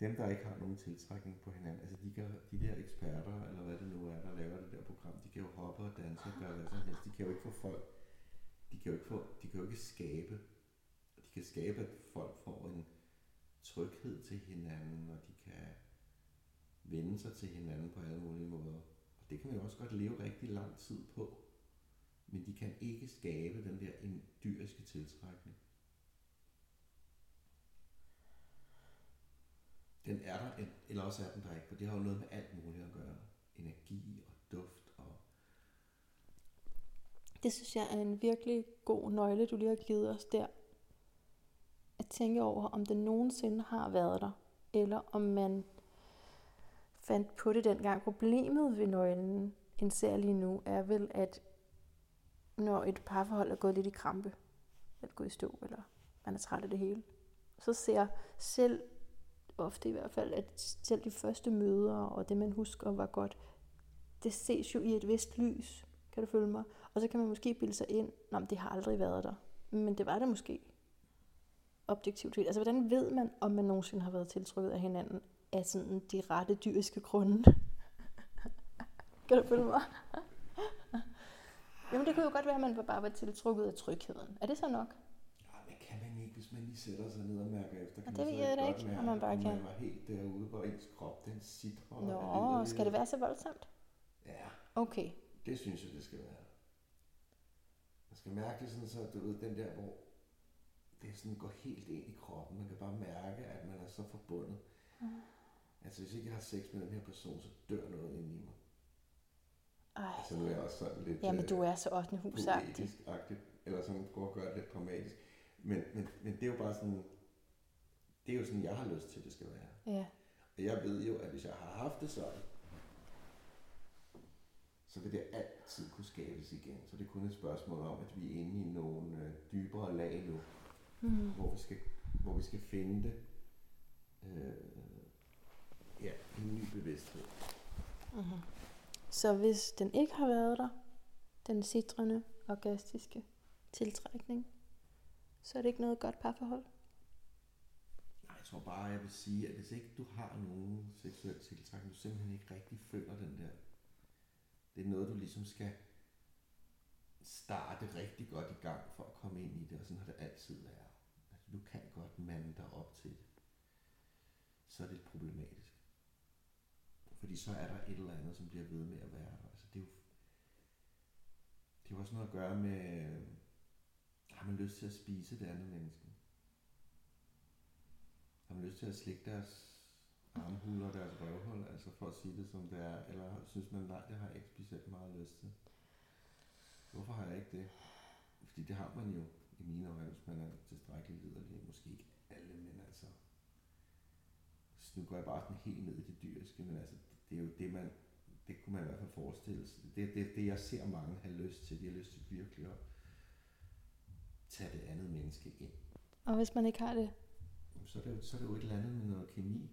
Dem, der ikke har nogen tiltrækning på hinanden, altså de, kan, de der eksperter, eller hvad det nu er, der laver det der program, de kan jo hoppe og danse og gøre hvad som helst. De kan jo ikke få folk, de kan jo ikke, få, de kan jo ikke skabe, de kan skabe, at folk får en tryghed til hinanden, og de kan vende sig til hinanden på alle mulige måder. Og det kan man jo også godt leve rigtig lang tid på. Men de kan ikke skabe den der en dyriske tiltrækning. Den er der, eller også er den der ikke, for det har jo noget med alt muligt at gøre. Energi og duft og... Det synes jeg er en virkelig god nøgle, du lige har givet os der. At tænke over, om det nogensinde har været der, eller om man fandt på det dengang. Problemet ved nøglen, en lige nu, er vel, at når et parforhold er gået lidt i krampe, eller gået i stå, eller man er træt af det hele, så ser selv, ofte i hvert fald, at selv de første møder, og det man husker var godt, det ses jo i et vist lys, kan du følge mig? Og så kan man måske bilde sig ind, at det har aldrig været der. Men det var det måske. Objektivt set. Altså, hvordan ved man, om man nogensinde har været tiltrykket af hinanden af sådan de rette dyriske grunde? kan du følge mig? Jamen, det kunne jo godt være, at man bare var tiltrukket af trygheden. Er det så nok? Nej, men kan man ikke, hvis man lige sætter sig ned og mærker efter? Kan det man ved jeg da ikke, mærke, om man bare kan. man var helt derude, hvor ens krop den sidder. Nå, skal det være så voldsomt? Ja, Okay. det synes jeg, det skal være. Man skal mærke det sådan, så du ved, den der, hvor det sådan går helt ind i kroppen. Man kan bare mærke, at man er så forbundet. Mm. Altså, hvis ikke jeg har sex med den her person, så dør noget inde i mig. Ej. Altså, nu er jeg også sådan lidt... Jamen, du øh, er så 8. husagtig. poetisk-agtigt, eller sådan prøve at gøre det lidt dramatisk. Men, men, men det er jo bare sådan, det er jo sådan, jeg har lyst til, det skal være. Ja. Og jeg ved jo, at hvis jeg har haft det sådan, så vil det altid kunne skabes igen. Så det er kun et spørgsmål om, at vi er inde i nogle øh, dybere lag nu, Mm. hvor vi skal, hvor vi skal finde det. Øh, ja, en ny bevidsthed. Mm-hmm. Så hvis den ikke har været der, den citrende, orgastiske tiltrækning, så er det ikke noget godt parforhold. Nej, jeg tror bare, jeg vil sige, at hvis ikke du har nogen seksuel tiltrækning, du simpelthen ikke rigtig føler den der. Det er noget, du ligesom skal starte rigtig godt i gang for at komme ind i det, og sådan har det altid været. Altså, du kan godt mande dig op til det. Så er det problematisk. Fordi så er der et eller andet, som bliver ved med at være der. Altså, det er jo, det er jo også noget at gøre med, har man lyst til at spise det andet menneske? Har man lyst til at slikke deres armhuler og deres røvhul, altså for at sige det som det er, eller synes man, nej, det har jeg ikke specielt meget lyst til. Hvorfor har jeg ikke det? Fordi det har man jo i mine øjne, hvis man er tilstrækkeligt liderlig. Måske ikke alle, men altså... Så nu går jeg bare sådan helt ned i det dyriske, men altså, det er jo det, man... Det kunne man i hvert fald forestille sig. Det er det, det, jeg ser mange have lyst til. De har lyst til virkelig at tage det andet menneske ind. Og hvis man ikke har det, Så er, det jo, så er det jo et eller andet med noget kemi.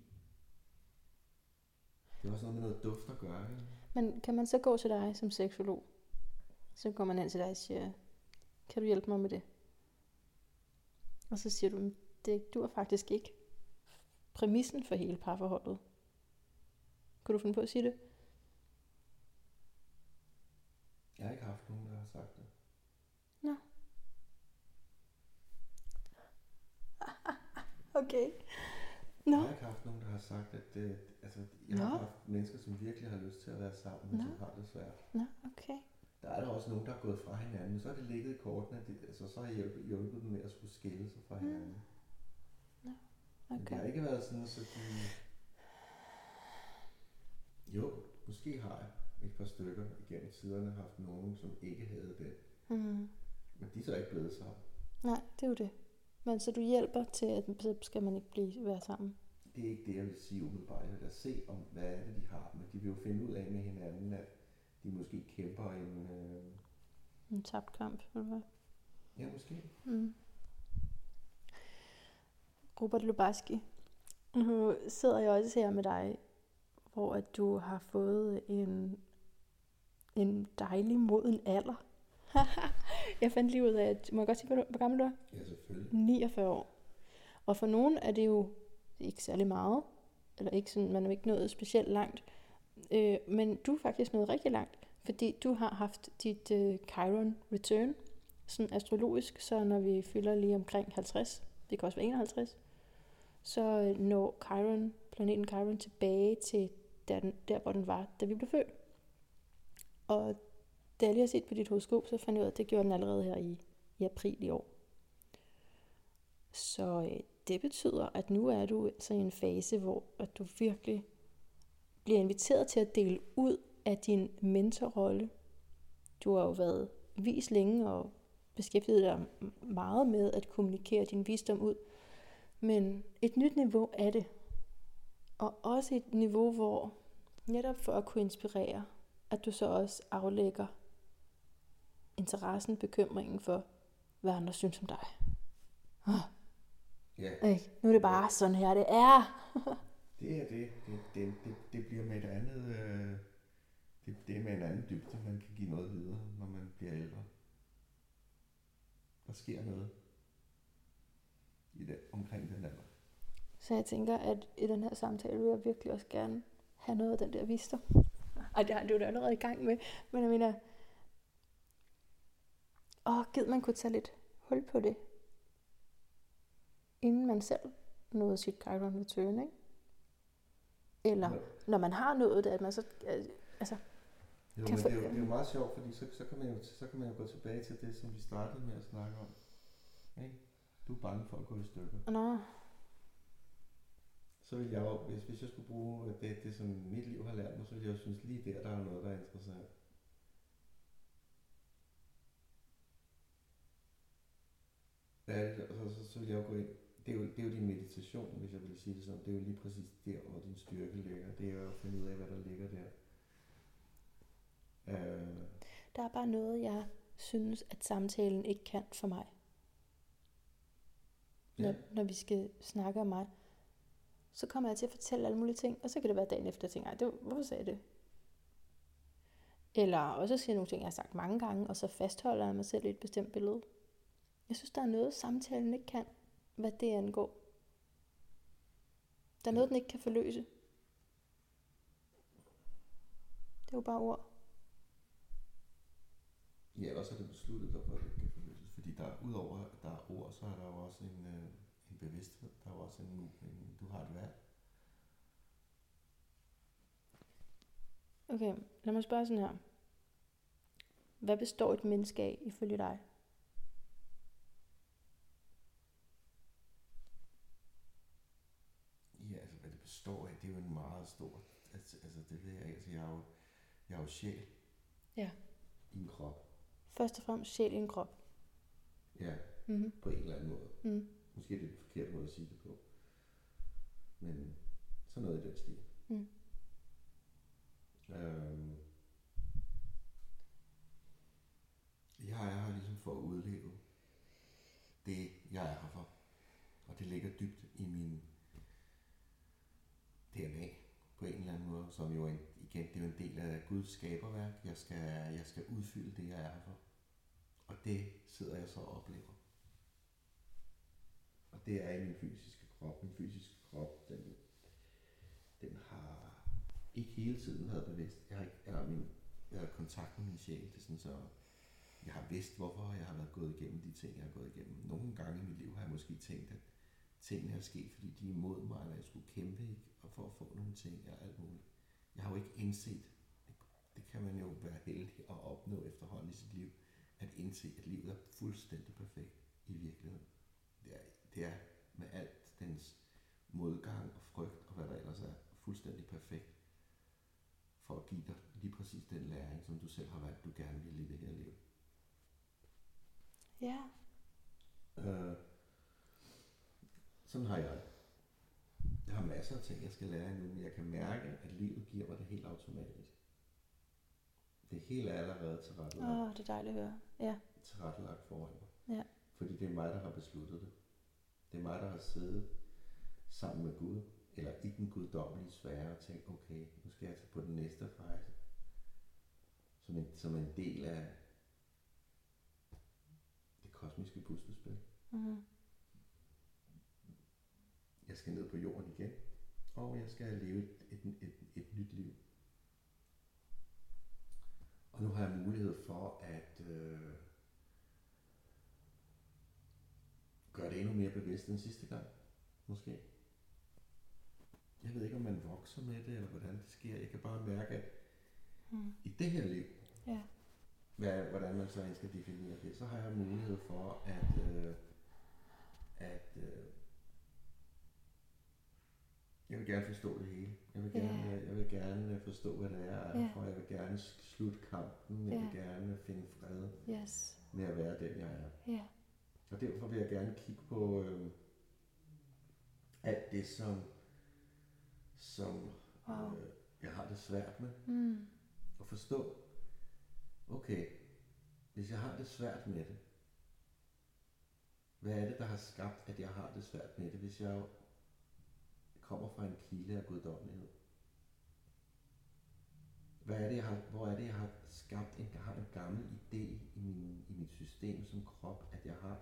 Det er også noget med noget duft at gøre, ikke? Men kan man så gå til dig som seksolog? Så går man hen til dig og siger, kan du hjælpe mig med det? Og så siger du, det du er faktisk ikke præmissen for hele parforholdet. Kunne du finde på at sige det? Jeg har ikke haft nogen, der har sagt det. Nå. okay. Nå. Jeg har ikke haft nogen, der har sagt, at det, altså, jeg har Nå. haft mennesker, som virkelig har lyst til at være sammen, men Nå. som har det svært. Nå, okay. Der er der også nogen, der er gået fra hinanden, men så har det ligget i kortene, at det, altså, så har jeg hjulpet, hjulpet dem med at skulle skille sig fra Mm. hinanden. Men det okay. har ikke været sådan, så de... Jo, måske har jeg et par stykker igennem tiderne haft nogen, som ikke havde det. Mm. Men de er så ikke blevet sammen. Nej, det er jo det. Men så du hjælper til, at så skal man ikke blive være sammen. Det er ikke det, jeg vil sige umiddelbart. Jeg vil da se, om hvad er det, de har. Men de vil jo finde ud af med hinanden, at de måske kæmper en... Øh... En tabt kamp, eller hvad? Ja, måske. Mm. Robert Lubaski, nu sidder jeg også her med dig, hvor at du har fået en, en dejlig moden alder. jeg fandt lige ud af, at, må jeg godt sige, hvor du- hvor gammel du er? Ja, selvfølgelig. 49 år. Og for nogen er det jo ikke særlig meget, eller ikke sådan, man er ikke nået specielt langt, øh, men du er faktisk nået rigtig langt, fordi du har haft dit øh, Chiron return, sådan astrologisk, så når vi fylder lige omkring 50, det kan også være 51, så øh, når Chiron, planeten Chiron tilbage til der, den, der, hvor den var, da vi blev født. Og da jeg lige har set på dit horoskop, så fandt jeg ud af, at det gjorde den allerede her i, i april i år. Så øh, det betyder, at nu er du altså i en fase, hvor at du virkelig bliver inviteret til at dele ud af din mentorrolle. Du har jo været vis længe og beskæftiget dig meget med at kommunikere din visdom ud. Men et nyt niveau er det. Og også et niveau, hvor netop for at kunne inspirere, at du så også aflægger interessen, bekymringen for, hvad andre synes om dig. Ja, Ikke? Nu er det bare sådan her, det er. det er det. Det, det, det, det bliver med et andet... Øh... Det, det er med en anden dybde, man kan give noget videre, når man bliver ældre. Der sker noget i det, omkring den alder. Så jeg tænker, at i den her samtale vil jeg virkelig også gerne have noget af den der visdom. Ej, det har du da allerede i gang med. Men jeg mener, åh, gid man kunne tage lidt hul på det, inden man selv nåede sit Chiron return, ikke? Eller Jo. når man har nået det, at man så, altså, Jo, Kan men få- det, er jo, det er jo meget sjovt, fordi så, så, kan man jo, så kan man jo gå tilbage til det, som vi startede med at snakke om. Ikke? Du er bange for at gå i stykker. nå, Så vil jeg jo, hvis, hvis jeg skulle bruge det, det, som mit liv har lært mig, så ville jeg jo synes, lige der, der er noget, der er interessant. Er og så, så, så vil jeg jo gå ind. Det er, jo, det er jo din meditation, hvis jeg vil sige det sådan. Det er jo lige præcis der, hvor din styrke ligger. Det er jo at finde ud af, hvad der ligger der. Øh, der er bare noget, jeg synes, at samtalen ikke kan for mig. når, ja. når vi skal snakke om mig, så kommer jeg til at fortælle alle mulige ting, og så kan det være dagen efter, jeg tænker, "Ej, det hvorfor sagde jeg det? Eller også siger jeg nogle ting, jeg har sagt mange gange, og så fastholder jeg mig selv i et bestemt billede. Jeg synes, der er noget, samtalen ikke kan, hvad det angår. Der er noget, den ikke kan forløse. Det er jo bare ord. Ja, også er det besluttet dig for, at det kan forløses. Fordi der, udover at der er ord, så er der jo også en, øh, en bevidsthed. Der er jo også en, en, du har et valg. Okay, lad mig spørge sådan her. Hvad består et menneske af, ifølge dig? Ja, altså hvad det består af, det er jo en meget stor, altså, altså det ved jeg ikke, altså jeg er jo, jeg er jo sjæl. Ja. I en krop. Først og fremmest sjæl i en krop. Ja, Mm-hmm. på en eller anden måde. Mm. Måske er det en forkert måde at sige det på. Men sådan noget i den stil. Mm. Øhm, jeg er her ligesom for at udleve det, jeg er her for. Og det ligger dybt i min DNA på en eller anden måde. Som jo en, igen, det er jo en del af Guds skaberværk. Jeg skal, jeg skal udfylde det, jeg er her for. Og det sidder jeg så og oplever. Og det er i min fysiske krop. Min fysiske krop, den, den har ikke hele tiden været bevidst. Jeg har ikke, eller min, jeg har kontakt med min sjæl. Det er sådan, så jeg har vidst, hvorfor jeg har været gået igennem de ting, jeg har gået igennem. Nogle gange i mit liv har jeg måske tænkt, at tingene er sket, fordi de er imod mig, eller jeg skulle kæmpe ikke? Og for at få nogle ting og alt muligt. Jeg har jo ikke indset, det, det kan man jo være heldig at opnå efterhånden i sit liv, at indse, at livet er fuldstændig perfekt i virkeligheden. Det er, det er med alt dens modgang og frygt og hvad der ellers er, fuldstændig perfekt for at give dig lige præcis den læring, som du selv har valgt, du gerne vil i det her liv. Ja. Øh, sådan har jeg. Jeg har masser af ting, jeg skal lære endnu, men jeg kan mærke, at livet giver mig det helt automatisk. Det hele er allerede tilrettelagt, Åh, oh, det er dejligt at høre. Ja. tilrettelagt foran mig. Ja. Fordi det er mig, der har besluttet det. Det er mig, der har siddet sammen med Gud, eller i den guddommelige sfære, og tænkt, okay, nu skal jeg tage på den næste rejse. Som en, som en del af det kosmiske puslespil. Mm. Jeg skal ned på jorden igen, og jeg skal leve et, et, et, et nyt liv. Og nu har jeg mulighed for at øh, gøre det endnu mere bevidst end sidste gang, måske. Jeg ved ikke, om man vokser med det, eller hvordan det sker. Jeg kan bare mærke, at Mm. i det her liv, Ja. hvad, hvordan man så skal definere det, så har jeg mulighed for at, øh, at øh, jeg vil gerne forstå det hele. Jeg vil gerne, jeg vil gerne forstå, hvad det er, Ja. for. Jeg vil gerne slutte kampen. Jeg vil Ja. gerne finde fred Yes. med at være den, jeg er. Ja. Og derfor vil jeg gerne kigge på øh, alt det, som, som Wow. øh, jeg har det svært med Mm. at forstå, okay, hvis jeg har det svært med det, hvad er det, der har skabt, at jeg har det svært med det, hvis jeg kommer fra en kilde af guddommelighed? Hvad er det, jeg har, hvor er det, jeg har skabt en, har en gammel idé i, min, i mit system som krop, at jeg har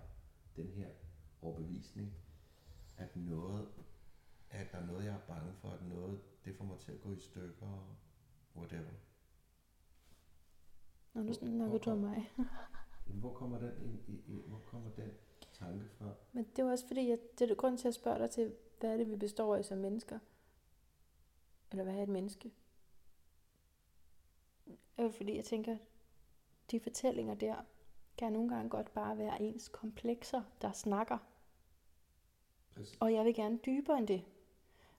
den her overbevisning, at noget, at der er noget, jeg er bange for, at noget, det får mig til at gå i stykker, og whatever. Nå, nu snakker du om mig. Hvor kommer den, ind, i, i, hvor kommer den tanke fra? Men det var også fordi, at det er grund til at spørge dig til, hvad er det, vi består af som mennesker? Eller hvad er et menneske? Det er fordi, jeg tænker, de fortællinger der, kan nogle gange godt bare være ens komplekser, der snakker. Præcis. Og jeg vil gerne dybere end det.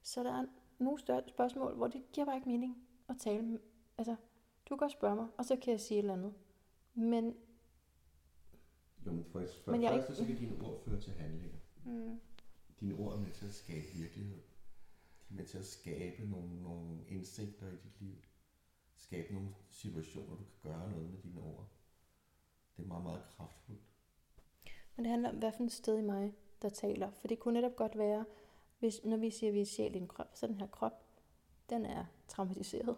Så der er nogle større spørgsmål, hvor det giver bare ikke mening at tale. med- Altså, du kan godt spørge mig, og så kan jeg sige et eller andet. Men Jo, men for, for Men jeg første, ikke- så kan dine ord føre til handlinger. mm, Dine ord er med til at skabe virkelighed. De er med til at skabe nogle, nogle indsigter i dit liv. Skabe nogle situationer, du kan gøre noget med dine ord. Det er meget, meget kraftfuldt. Men det handler om, hvad for et sted i mig, der taler. For det kunne netop godt være, hvis, når vi siger, at vi er sjæl i en krop, så den her krop, den er traumatiseret.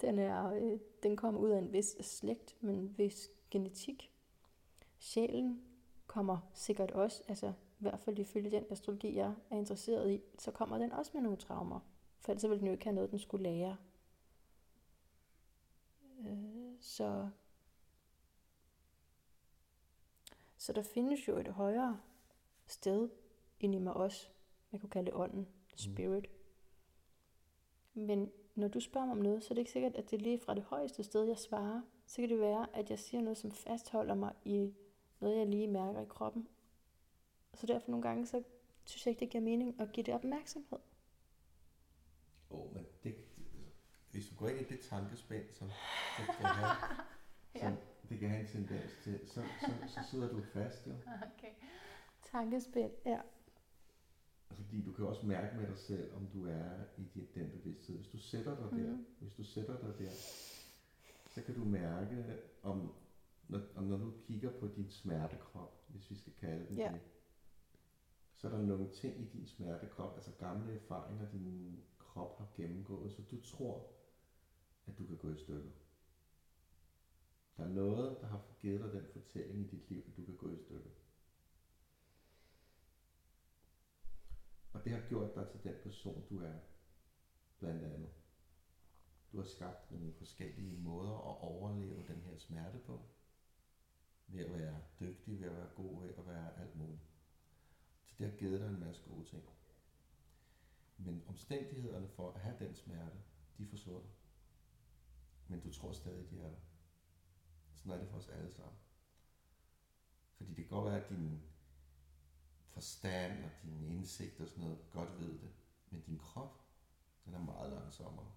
Den, er, øh, den kommer ud af en vis slægt, men en vis genetik. Sjælen kommer sikkert også, altså i hvert fald ifølge den astrologi, jeg er interesseret i, så kommer den også med nogle traumer. For ellers ville den jo ikke have noget, den skulle lære. Øh, så Så der findes jo et højere sted inde i mig også. Jeg kunne kalde det ånden, spirit. Men når du spørger mig om noget, så er det ikke sikkert, at det er lige fra det højeste sted, jeg svarer. Så kan det være, at jeg siger noget, som fastholder mig i noget, jeg lige mærker i kroppen. Så derfor nogle gange, så synes jeg ikke, det giver mening at give det opmærksomhed. Åh, oh, men det, hvis du går ind i det tankespænd, som det kan have, som det kan have en tendens til, så, så, så sidder du fast jo. Okay. Tankespil, ja. Fordi du kan også mærke med dig selv, om du er i din- den bevidsthed. Hvis du sætter dig der, Mhm. hvis du sætter dig der, så kan du mærke, om når, om når du kigger på din smertekrop, hvis vi skal kalde den Ja. det, så er der nogle ting i din smertekrop, altså gamle erfaringer, din krop har gennemgået, så du tror, at du kan gå i stykker. Der er noget, der har givet dig den fortælling i dit liv, at du kan gå i stykker. Og det har gjort dig til den person, du er, blandt andet. Du har skabt nogle forskellige måder at overleve den her smerte på. Ved at være dygtig, ved at være god, ved at være alt muligt. Så det har givet dig en masse gode ting. Men omstændighederne for at have den smerte, de er forsvundet. Men du tror stadig, de er der. Sådan er det for os alle sammen. Fordi det kan godt være, at din forstand og din indsigt og sådan noget godt ved det. Men din krop, den er meget langsommere.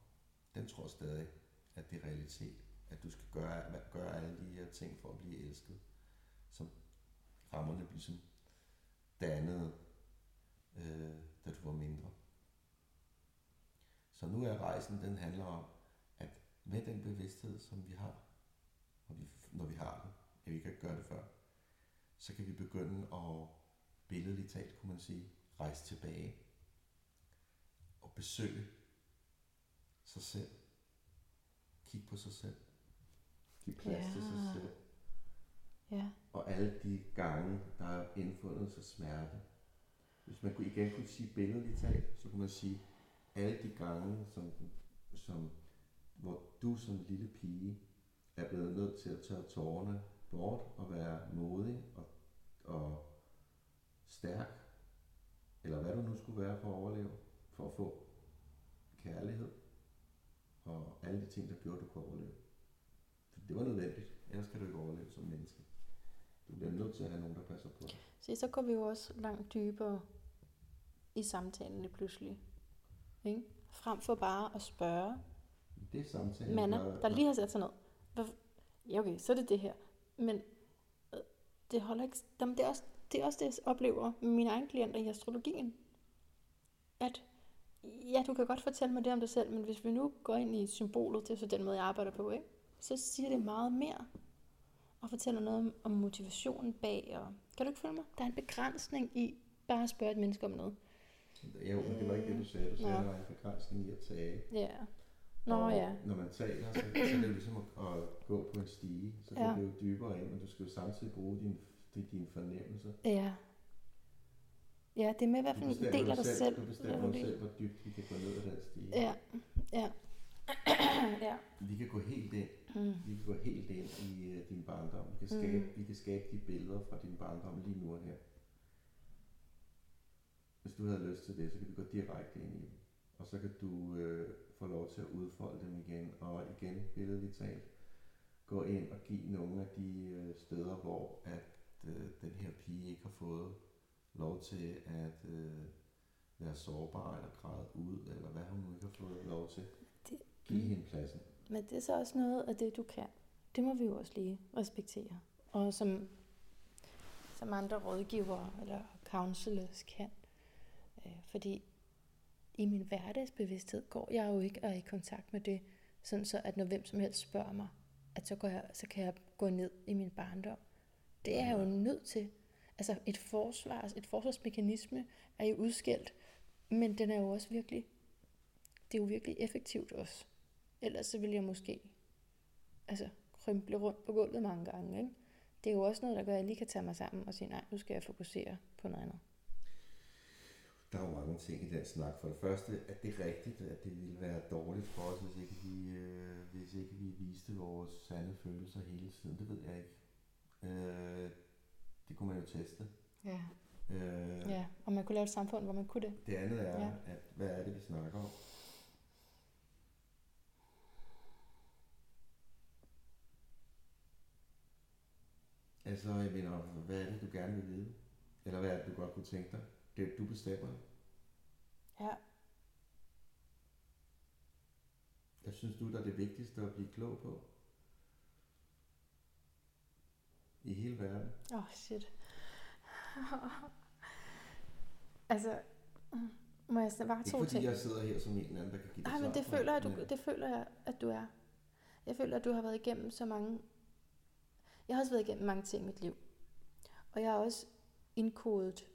Den tror stadig, at det er realitet. At du skal gøre, gøre alle de her ting for at blive elsket. Som rammerne ligesom dannede, øh, da du var mindre. Så nu er rejsen, den handler om, at med den bevidsthed, som vi har, når vi, når vi har den, at vi kan ikke gøre det før, så kan vi begynde at billedligt talt, kunne man sige, rejse tilbage og besøge sig selv. Kig på sig selv. Giv plads ja. til sig selv. Ja. Og alle de gange, der er indfundet sig smerte. Hvis man igen kunne sige billedligt talt, så kunne man sige, alle de gange, som, som, hvor du som lille pige er blevet nødt til at tage tårerne bort og være modig og, og stærk, eller hvad du nu skulle være for at overleve, for at få kærlighed og alle de ting, der gjorde, at du kunne overleve. For det var nødvendigt, ellers kan du ikke overleve som menneske. Du bliver nødt til at have nogen, der passer på dig. Så så går vi jo også langt dybere i samtalen lige pludselig. Ikke? Frem for bare at spørge. Det er samtalen. Manna, der lige har sat sig ned. Ja, okay, så er det det her. Men øh, det holder ikke... Jamen, det, er også, det er også det, jeg oplever med mine egne klienter i astrologien. At ja, du kan godt fortælle mig det om dig selv, men hvis vi nu går ind i symbolet, det er så den måde, jeg arbejder på, ikke? så siger det meget mere. Og fortæller noget om, om motivationen bag. Og, kan du ikke følge mig? Der er en begrænsning i bare at spørge et menneske om noget. Jo, men det var ikke det, du sagde. Du sagde, at der var en begrænsning i at tage. Ja. Nå og ja. Når man taler, så, så er det ligesom at, at gå på en stige. Så ja. du jo dybere ind, men du skal jo samtidig bruge din, din fornemmelse. Ja. Ja, det er med i hvert fald en del af dig selv. Du bestemmer ja, selv, hvor dybt vi kan gå ned ad den stige. Ja, ja. ja. Vi kan gå helt ind. Mm. Vi kan gå helt ind i uh, din barndom. Vi kan, skabe, mm. vi kan skabe de billeder fra din barndom lige nu og her. Hvis du havde lyst til det, så kan vi gå direkte ind i dem. Og så kan du øh, få lov til at udfolde dem igen. Og igen, billedligt talt, gå ind og give nogle af de øh, steder, hvor at øh, den her pige ikke har fået lov til at øh, være sårbar eller græde ud, eller hvad hun nu ikke har fået lov til. Det, Giv mm. hende pladsen. Men det er så også noget af det, du kan. Det må vi jo også lige respektere. Og som, som andre rådgivere eller counselors kan. Øh, fordi i min hverdagsbevidsthed går jeg jo ikke og er i kontakt med det, sådan så at når hvem som helst spørger mig, at så, går jeg, så kan jeg gå ned i min barndom. Det er jeg jo nødt til. Altså et forsvars, et forsvarsmekanisme er jo udskilt, men den er jo også virkelig, det er jo virkelig effektivt også. Ellers så vil jeg måske altså, krymple rundt på gulvet mange gange. Ikke? Det er jo også noget, der gør, at jeg lige kan tage mig sammen og sige, nej, nu skal jeg fokusere på noget andet. Der er jo mange ting i den snak. For det første, at det er rigtigt, at det ville være dårligt for os, hvis ikke vi, øh, hvis ikke vi viste vores sande følelser hele tiden. Det ved jeg ikke. Øh, det kunne man jo teste. Ja. Øh, ja, og man kunne lave et samfund, hvor man kunne det. Det andet er, ja. at hvad er det, vi snakker om? Altså, jeg mener, hvad er det, du gerne vil vide? Eller hvad er det, du godt kunne tænke dig? Det du bestemmer. Ja. Hvad synes du, der er det vigtigste at blive klog på? I hele verden? Åh, oh, shit. altså, må jeg bare to fordi ting? jeg sidder her som en eller anden, der kan give dig Nej, men det føler, jeg, du, det føler jeg, at du er. Jeg føler, at du har været igennem så mange... Jeg har også været igennem mange ting i mit liv. Og jeg har også indkodet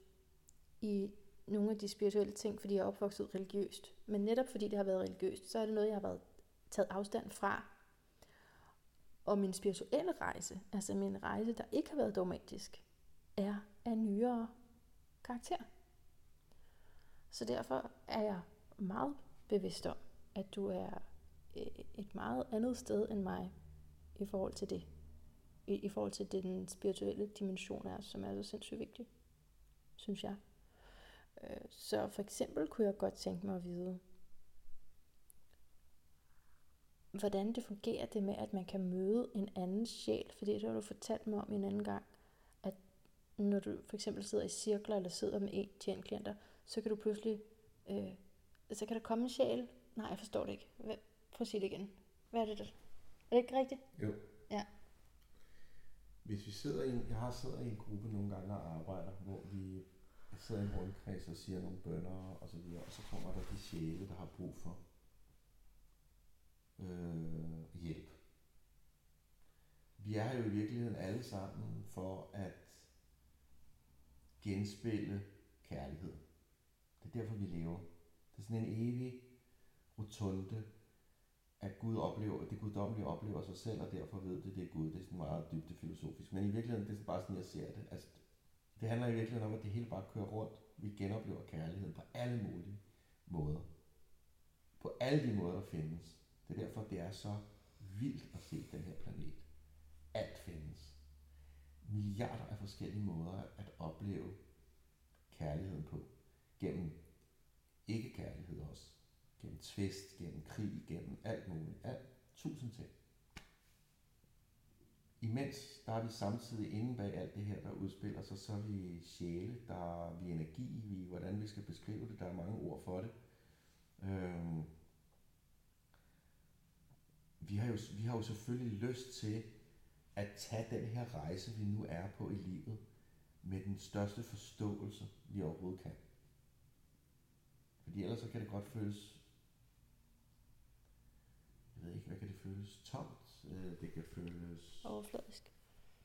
i nogle af de spirituelle ting, fordi jeg er opvokset religiøst. Men netop fordi det har været religiøst, så er det noget, jeg har været taget afstand fra. Og min spirituelle rejse, altså min rejse, der ikke har været dogmatisk, er af nyere karakter. Så derfor er jeg meget bevidst om, at du er øh, et meget andet sted end mig i forhold til det. I, i forhold til det, den spirituelle dimension er, som er så sindssygt vigtig, synes jeg. Øh, så for eksempel kunne jeg godt tænke mig at vide, hvordan det fungerer det med, at man kan møde en anden sjæl, fordi det har du fortalt mig om en anden gang, at når du for eksempel sidder i cirkler, eller sidder med en til klienter, så kan du pludselig, øh, så kan der komme en sjæl, nej, jeg forstår det ikke, Hvad, prøv at sige det igen, hvad er det der? Er det ikke rigtigt? Jo. Ja. Hvis vi sidder i en, jeg har siddet i en gruppe nogle gange og arbejder, hvor vi sidder i en rundkreds og siger nogle bønder og så videre, og så kommer der de sjæle, der har brug for øh, hjælp. Vi er jo i virkeligheden alle sammen for at genspille kærlighed. Det er derfor, vi lever. Det er sådan en evig rotunde, at Gud oplever, det guddommelige oplever sig selv, og derfor ved det, det er Gud. Det er sådan meget dybt filosofisk. Men i virkeligheden, det er bare sådan, jeg ser det. Altså, det handler i virkeligheden om, at det hele bare kører rundt. Vi genoplever kærlighed på alle mulige måder. På alle de måder, der findes. Det er derfor, det er så vildt at se den her planet. Alt findes. Milliarder af forskellige måder at opleve kærligheden på. Gennem ikke-kærlighed også. Gennem tvist, gennem krig, gennem alt muligt. Alt. Tusind ting. Imens der er vi samtidig inde bag alt det her, der udspiller sig, så er vi sjæle, der er vi energi, vi hvordan vi skal beskrive det, der er mange ord for det. Øhm, vi har, jo, vi har jo selvfølgelig lyst til at tage den her rejse, vi nu er på i livet, med den største forståelse, vi overhovedet kan. Fordi ellers så kan det godt føles, jeg ved ikke, hvad kan det føles? Tomt? Øh, det kan føles... Overfladisk.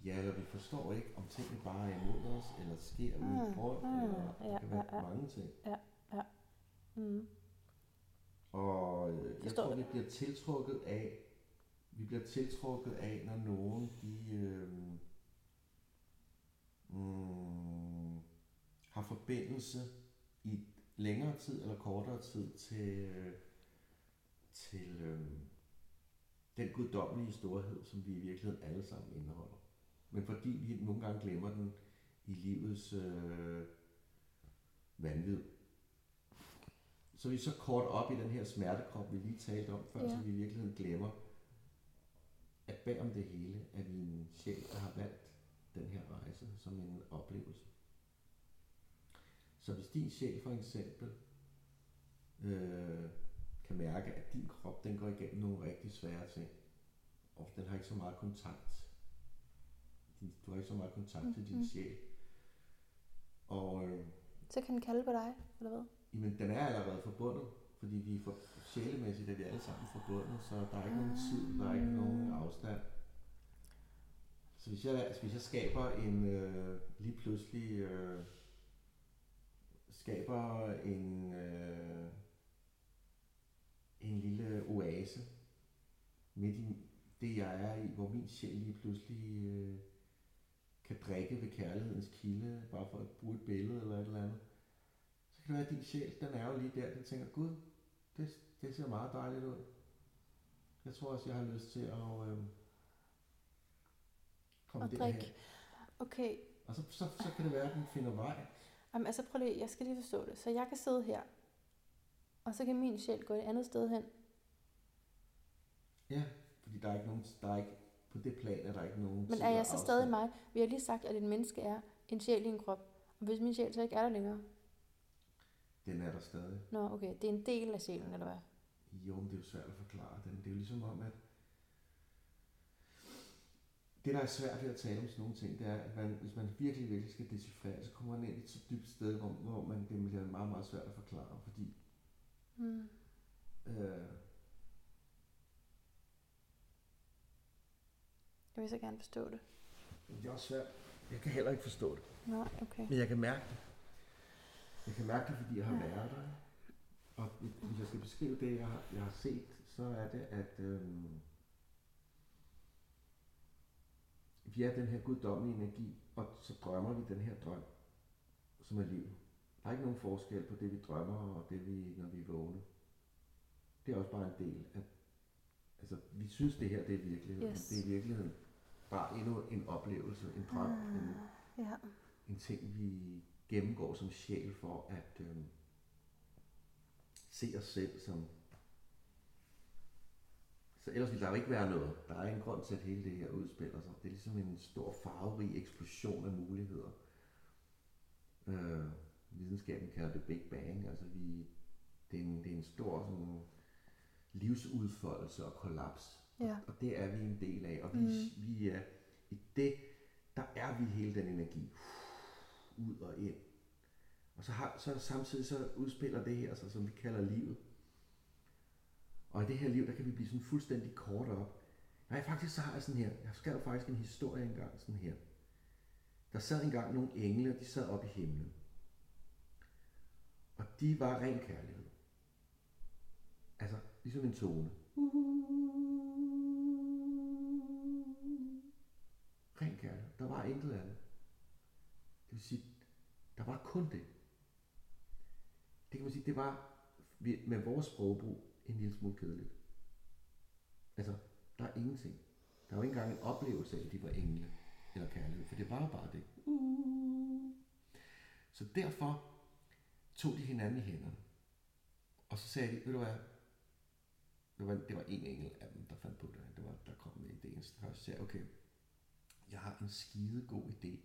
Ja, eller vi forstår ikke, om tingene bare er imod os, eller sker mm, ude rundt, mm, eller der ja, kan være ja, ja. mange ting. Ja, ja. Mm. Og øh, jeg tror, det. vi bliver tiltrukket af, vi bliver tiltrukket af, når nogen de øh, mm, har forbindelse i længere tid eller kortere tid til, øh, til øh, den guddommelige storhed, som vi i virkeligheden alle sammen indeholder. Men fordi vi nogle gange glemmer den i livets øh, vanvid, så er vi så kort op i den her smertekrop, vi lige talte om før, Ja. så vi i virkeligheden glemmer, at bag om det hele er vi en sjæl, der har valgt den her rejse som en oplevelse. Så hvis din sjæl for eksempel øh, kan mærke, at din krop den går igennem nogle rigtig svære ting, og den har ikke så meget kontakt, du har ikke så meget kontakt til din sjæl, og øh, Så kan den kalde på dig, eller hvad? Jamen, den er allerede forbundet, fordi vi er for, sjælemæssigt er vi alle sammen forbundet, så der er ikke nogen tid, der er ikke nogen afstand. Så hvis jeg, altså, hvis jeg skaber en, øh, lige pludselig øh, skaber en, øh, en lille oase midt i det, jeg er i, hvor min sjæl lige pludselig øh, kan drikke ved kærlighedens kilde, bare for at bruge et billede eller et eller andet så kan det være, at din sjæl, den er jo lige der, den tænker, Gud, det, det ser meget dejligt ud. Jeg tror også, jeg har lyst til at øh, komme Og derhen. drikke. Okay, Og så, så, så kan det være, at den finder vej. Jamen, altså prøv lige, jeg skal lige forstå det. Så jeg kan sidde her, og så kan min sjæl gå et andet sted hen. Ja, fordi der er ikke nogen, der er ikke, på det plan er der ikke nogen Men er jeg så stadig mig? Vi har lige sagt, at et menneske er en sjæl i en krop. Og hvis min sjæl så ikke er der længere? Den er der stadig. Nå, okay, det er en del af sjælen, eller hvad? Jo, men det er jo svært at forklare den. Det er jo ligesom om, at det, der er svært ved at tale om sådan nogle ting, det er, at man, hvis man virkelig, virkelig skal decifrere, så kommer man ind i et så dybt sted, hvor, hvor man, det bliver meget, meget svært at forklare, fordi Mm. øh, Jeg vil så gerne forstå det. det er også svært. Jeg kan heller ikke forstå det. Nej, okay. Men jeg kan mærke det. Jeg kan mærke det, fordi jeg har været der. Og hvis jeg skal beskrive det, jeg har, jeg har set så er det, at øh, vi er den her guddommelige energi, og så drømmer vi den her drøm, som er livet. Der er ikke nogen forskel på det, vi drømmer, og det, vi, når vi er vågne. Det er også bare en del af, altså vi synes, det her det er virkelighed, Yes. det er i virkeligheden bare endnu en oplevelse, en drøm, Ah. en, Ja. en ting, vi gennemgår som sjæl for at øh, se os selv som... Så ellers ville der jo ikke være noget. Der er ingen grund til, at hele det her udspiller sig. Det er ligesom en stor farverig eksplosion af muligheder. Øh, videnskaben kalder det Big Bang. Altså vi, det, er en, det er en stor sådan, livsudfoldelse og kollaps. Ja. Og det er vi en del af. Og vi, Mm. vi er i det, der er vi hele den energi. Ud og ind. Og så, har, så samtidig så udspiller det her, altså, som vi kalder livet. Og i det her liv, der kan vi blive sådan fuldstændig kort op. Nej, faktisk så har jeg sådan her, jeg skrev faktisk en historie engang sådan her. Der sad engang nogle engle, og de sad oppe i himlen. Og de var ren kærlighed. Altså, ligesom en tone. Ren kærlighed. Der var intet andet. Det vil sige, der var kun det. Det kan man sige, det var med vores sprogbrug en lille smule kedeligt. Altså, der er ingenting. Der var ikke engang en oplevelse af, at de var engle eller kærlighed, for det var bare det. Så derfor tog de hinanden i hænderne. Og så sagde de, ved du hvad, det var, det var en engel af dem, der fandt på det. Det var, der kom med idéen. Så jeg sagde okay, jeg har en skide god idé.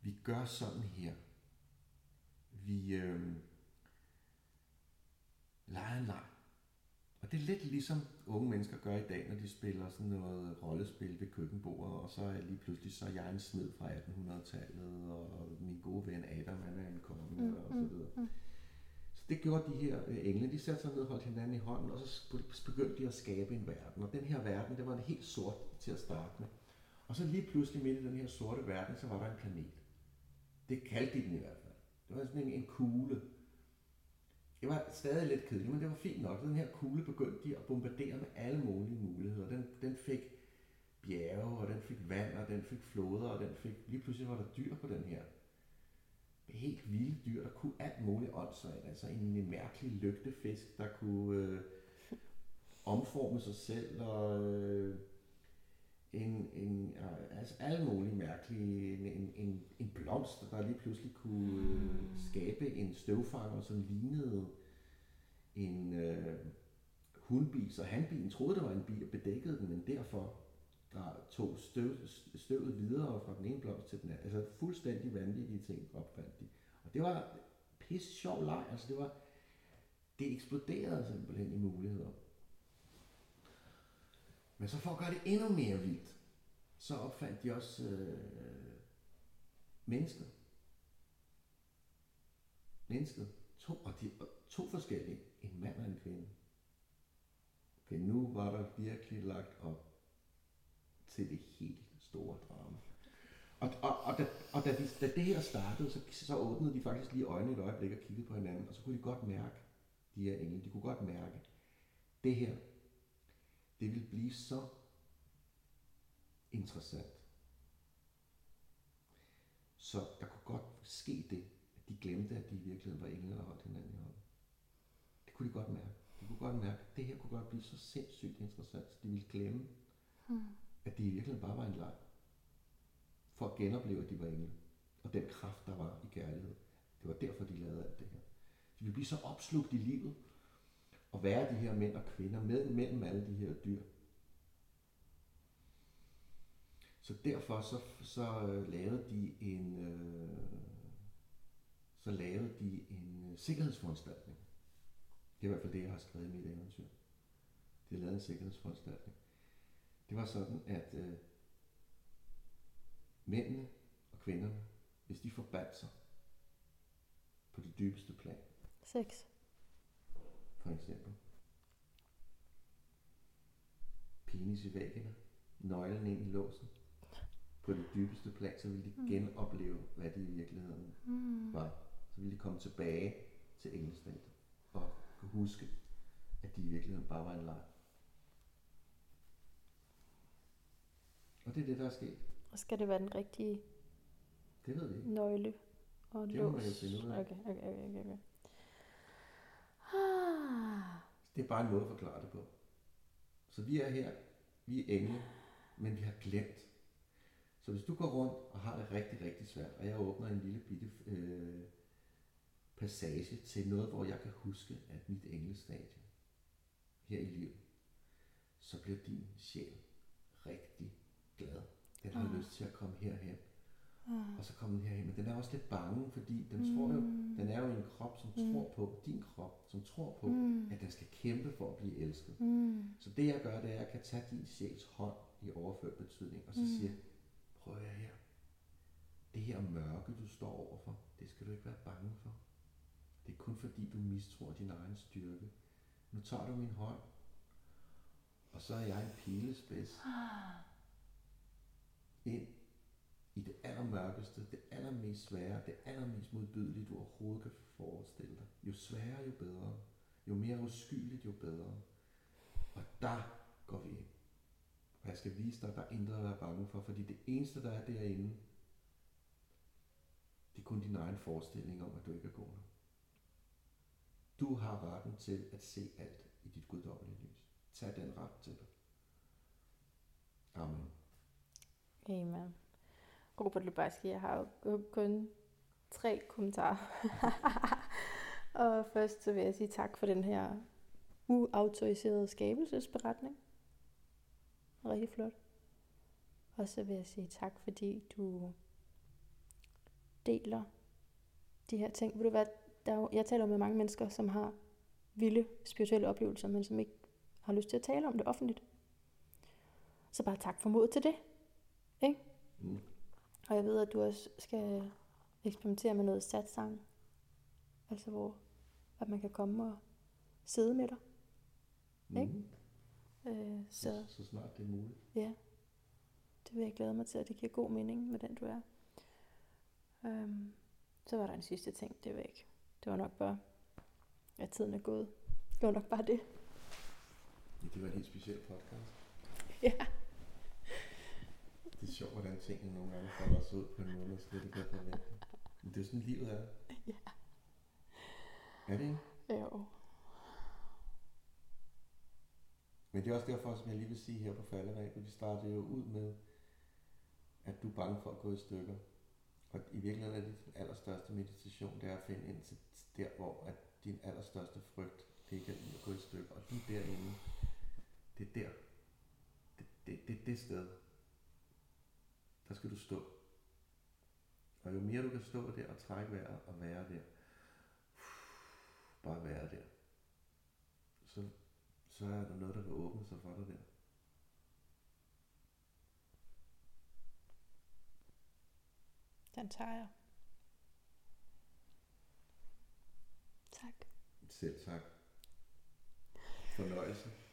Vi gør sådan her. Vi øh, leger en leg. Og det er lidt ligesom unge mennesker gør i dag, når de spiller sådan noget rollespil ved køkkenbordet, og så er lige pludselig så er jeg en smed fra 1800-tallet, og min gode ven Adam, han er en konge, mm, og så videre. mm. Så det gjorde de her øh, engle. De satte sig ned og holdt hinanden i hånden, og så begyndte de at skabe en verden. Og den her verden, det var en helt sort til at starte med. Og så lige pludselig midt i den her sorte verden, så var der en planet. Det kaldte de den i hvert fald. Det var sådan en, en kugle. Det var stadig lidt kedeligt, men det var fint nok. Den her kugle begyndte de at bombardere med alle mulige muligheder. Den, den fik bjerge, og den fik vand, og den fik floder, og den fik... Lige pludselig var der dyr på den her helt vilde dyr, der kunne alt muligt åndssvagt. Altså en, en mærkelig lygtefisk, der kunne øh, omforme sig selv, og øh, en, en, øh, altså alle mulige mærkelige, en, en, en, blomst, der lige pludselig kunne øh, skabe en støvfanger, som lignede en øh, hundbi, så hanbilen troede, det var en bil og bedækkede den, men derfor der tog støv, støvet videre fra den ene blomst til den anden. Altså fuldstændig vanvittige ting opfandt de. Og det var pisse sjov leg. Altså det var, det eksploderede simpelthen i muligheder. Men så for at gøre det endnu mere vildt, så opfandt de også øh, mennesker. Mennesket. To, og de, og to forskellige. En mand og en kvinde. Okay, nu var der virkelig lagt op til det helt store drama. Og, og, og, da, og da, de, da det her startede, så, så åbnede de faktisk lige øjnene et øjeblik og kiggede på hinanden, og så kunne de godt mærke, de her engle, de kunne godt mærke, det her, det ville blive så interessant. Så der kunne godt ske det, at de glemte, at de i virkeligheden var engle, der holdt hinanden i hånden. Det kunne de godt mærke. De kunne godt mærke, at det her kunne godt blive så sindssygt interessant, så de ville glemme, Hmm at det i virkeligheden bare var en leg. For at genopleve, at de var engle. Og den kraft, der var i kærlighed. Det var derfor, de lavede alt det her. De ville blive så opslugt i livet, og være de her mænd og kvinder med, mellem alle de her dyr. Så derfor så, så øh, lavede de en øh, så lavede de en øh, sikkerhedsforanstaltning. Det er i hvert fald det, jeg har skrevet i mit eventyr. De lavede en sikkerhedsforanstaltning. Det var sådan, at øh, mændene og kvinderne, hvis de forbandt sig på det dybeste plan, Sex. for eksempel penis i væggene, nøglen ind i låsen, på det dybeste plan, så ville de Mm. genopleve, hvad det i virkeligheden Mm. var. Så ville de komme tilbage til engelskstaten og kunne huske, at de i virkeligheden bare var en leg. Og det er det, der er sket. Og skal det være den rigtige Det ved vi ikke. nøgle og Det må man lås? jo finde ud af. Okay, okay, okay. okay. Ah. Det er bare en måde at forklare det på. Så vi er her, vi er engle, men vi har glemt. Så hvis du går rundt og har det rigtig, rigtig svært, og jeg åbner en lille bitte øh, passage til noget, hvor jeg kan huske, at mit englestadie her i livet, så bliver din sjæl rigtig glad. Den har Ah. lyst til at komme herhen. Ah. Og så kommer den herhen, men den er også lidt bange, fordi den tror jo, den er jo en krop, som Mm. tror på, din krop, som tror på, Mm. at den skal kæmpe for at blive elsket. Mm. Så det jeg gør, det er, at jeg kan tage din sjæls hånd i overført betydning, og så Mm. siger prøv at her. Det her mørke, du står overfor, det skal du ikke være bange for. Det er kun fordi, du mistror din egen styrke. Nu tager du min hånd, og så er jeg en pilespids ind i det allermørkeste, det allermest svære, det allermest modbydelige, du overhovedet kan forestille dig. Jo sværere, jo bedre. Jo mere uskyldigt, jo bedre. Og der går vi ind. Og jeg skal vise dig, at der er intet at være bange for, fordi det eneste, der er derinde, det er kun din egen forestilling om, at du ikke er god nok. Du har retten til at se alt i dit guddommelige lys. Tag den ret til dig. Amen. Amen. Robert Lubarski, jeg har jo kun tre kommentarer. og først så vil jeg sige tak for den her uautoriserede skabelsesberetning. Rigtig flot. Og så vil jeg sige tak, fordi du deler de her ting. Ved du hvad, der er jo, jeg taler med mange mennesker, som har vilde spirituelle oplevelser, men som ikke har lyst til at tale om det offentligt. Så bare tak for mod til det. Ikke? Mm. Og jeg ved, at du også skal eksperimentere med noget satsang. Altså hvor at man kan komme og sidde med dig. Ikke? Mm. Øh, så Så, så snart det er muligt. ja, det vil jeg glæde mig til, at det giver god mening med den, du er. Øhm, så var der en sidste ting, det var ikke. Det var nok bare, at tiden er gået. Det var nok bare det. Ja, det var en helt speciel podcast. Ja. Det er sjovt, hvordan tingene nogle gange folder sig ud på en måde, man slet ikke havde forventet. Men det er jo sådan, livet er. Ja. Er det ikke? Jo. Men det er også derfor, som jeg lige vil sige her på falderæbet, vi startede jo ud med, at du er bange for at gå i stykker. Og i virkeligheden er det din allerstørste meditation, det er at finde ind til der, hvor at din allerstørste frygt ligger i at gå i stykker. Og lige derinde, det er der. Det, det, det er det sted. Der skal du stå. Og jo mere du kan stå der og trække vejret og være der, bare være der, så, så er der noget, der vil åbne sig for dig der. Den tager jeg. Tak. Selv tak. Fornøjelse.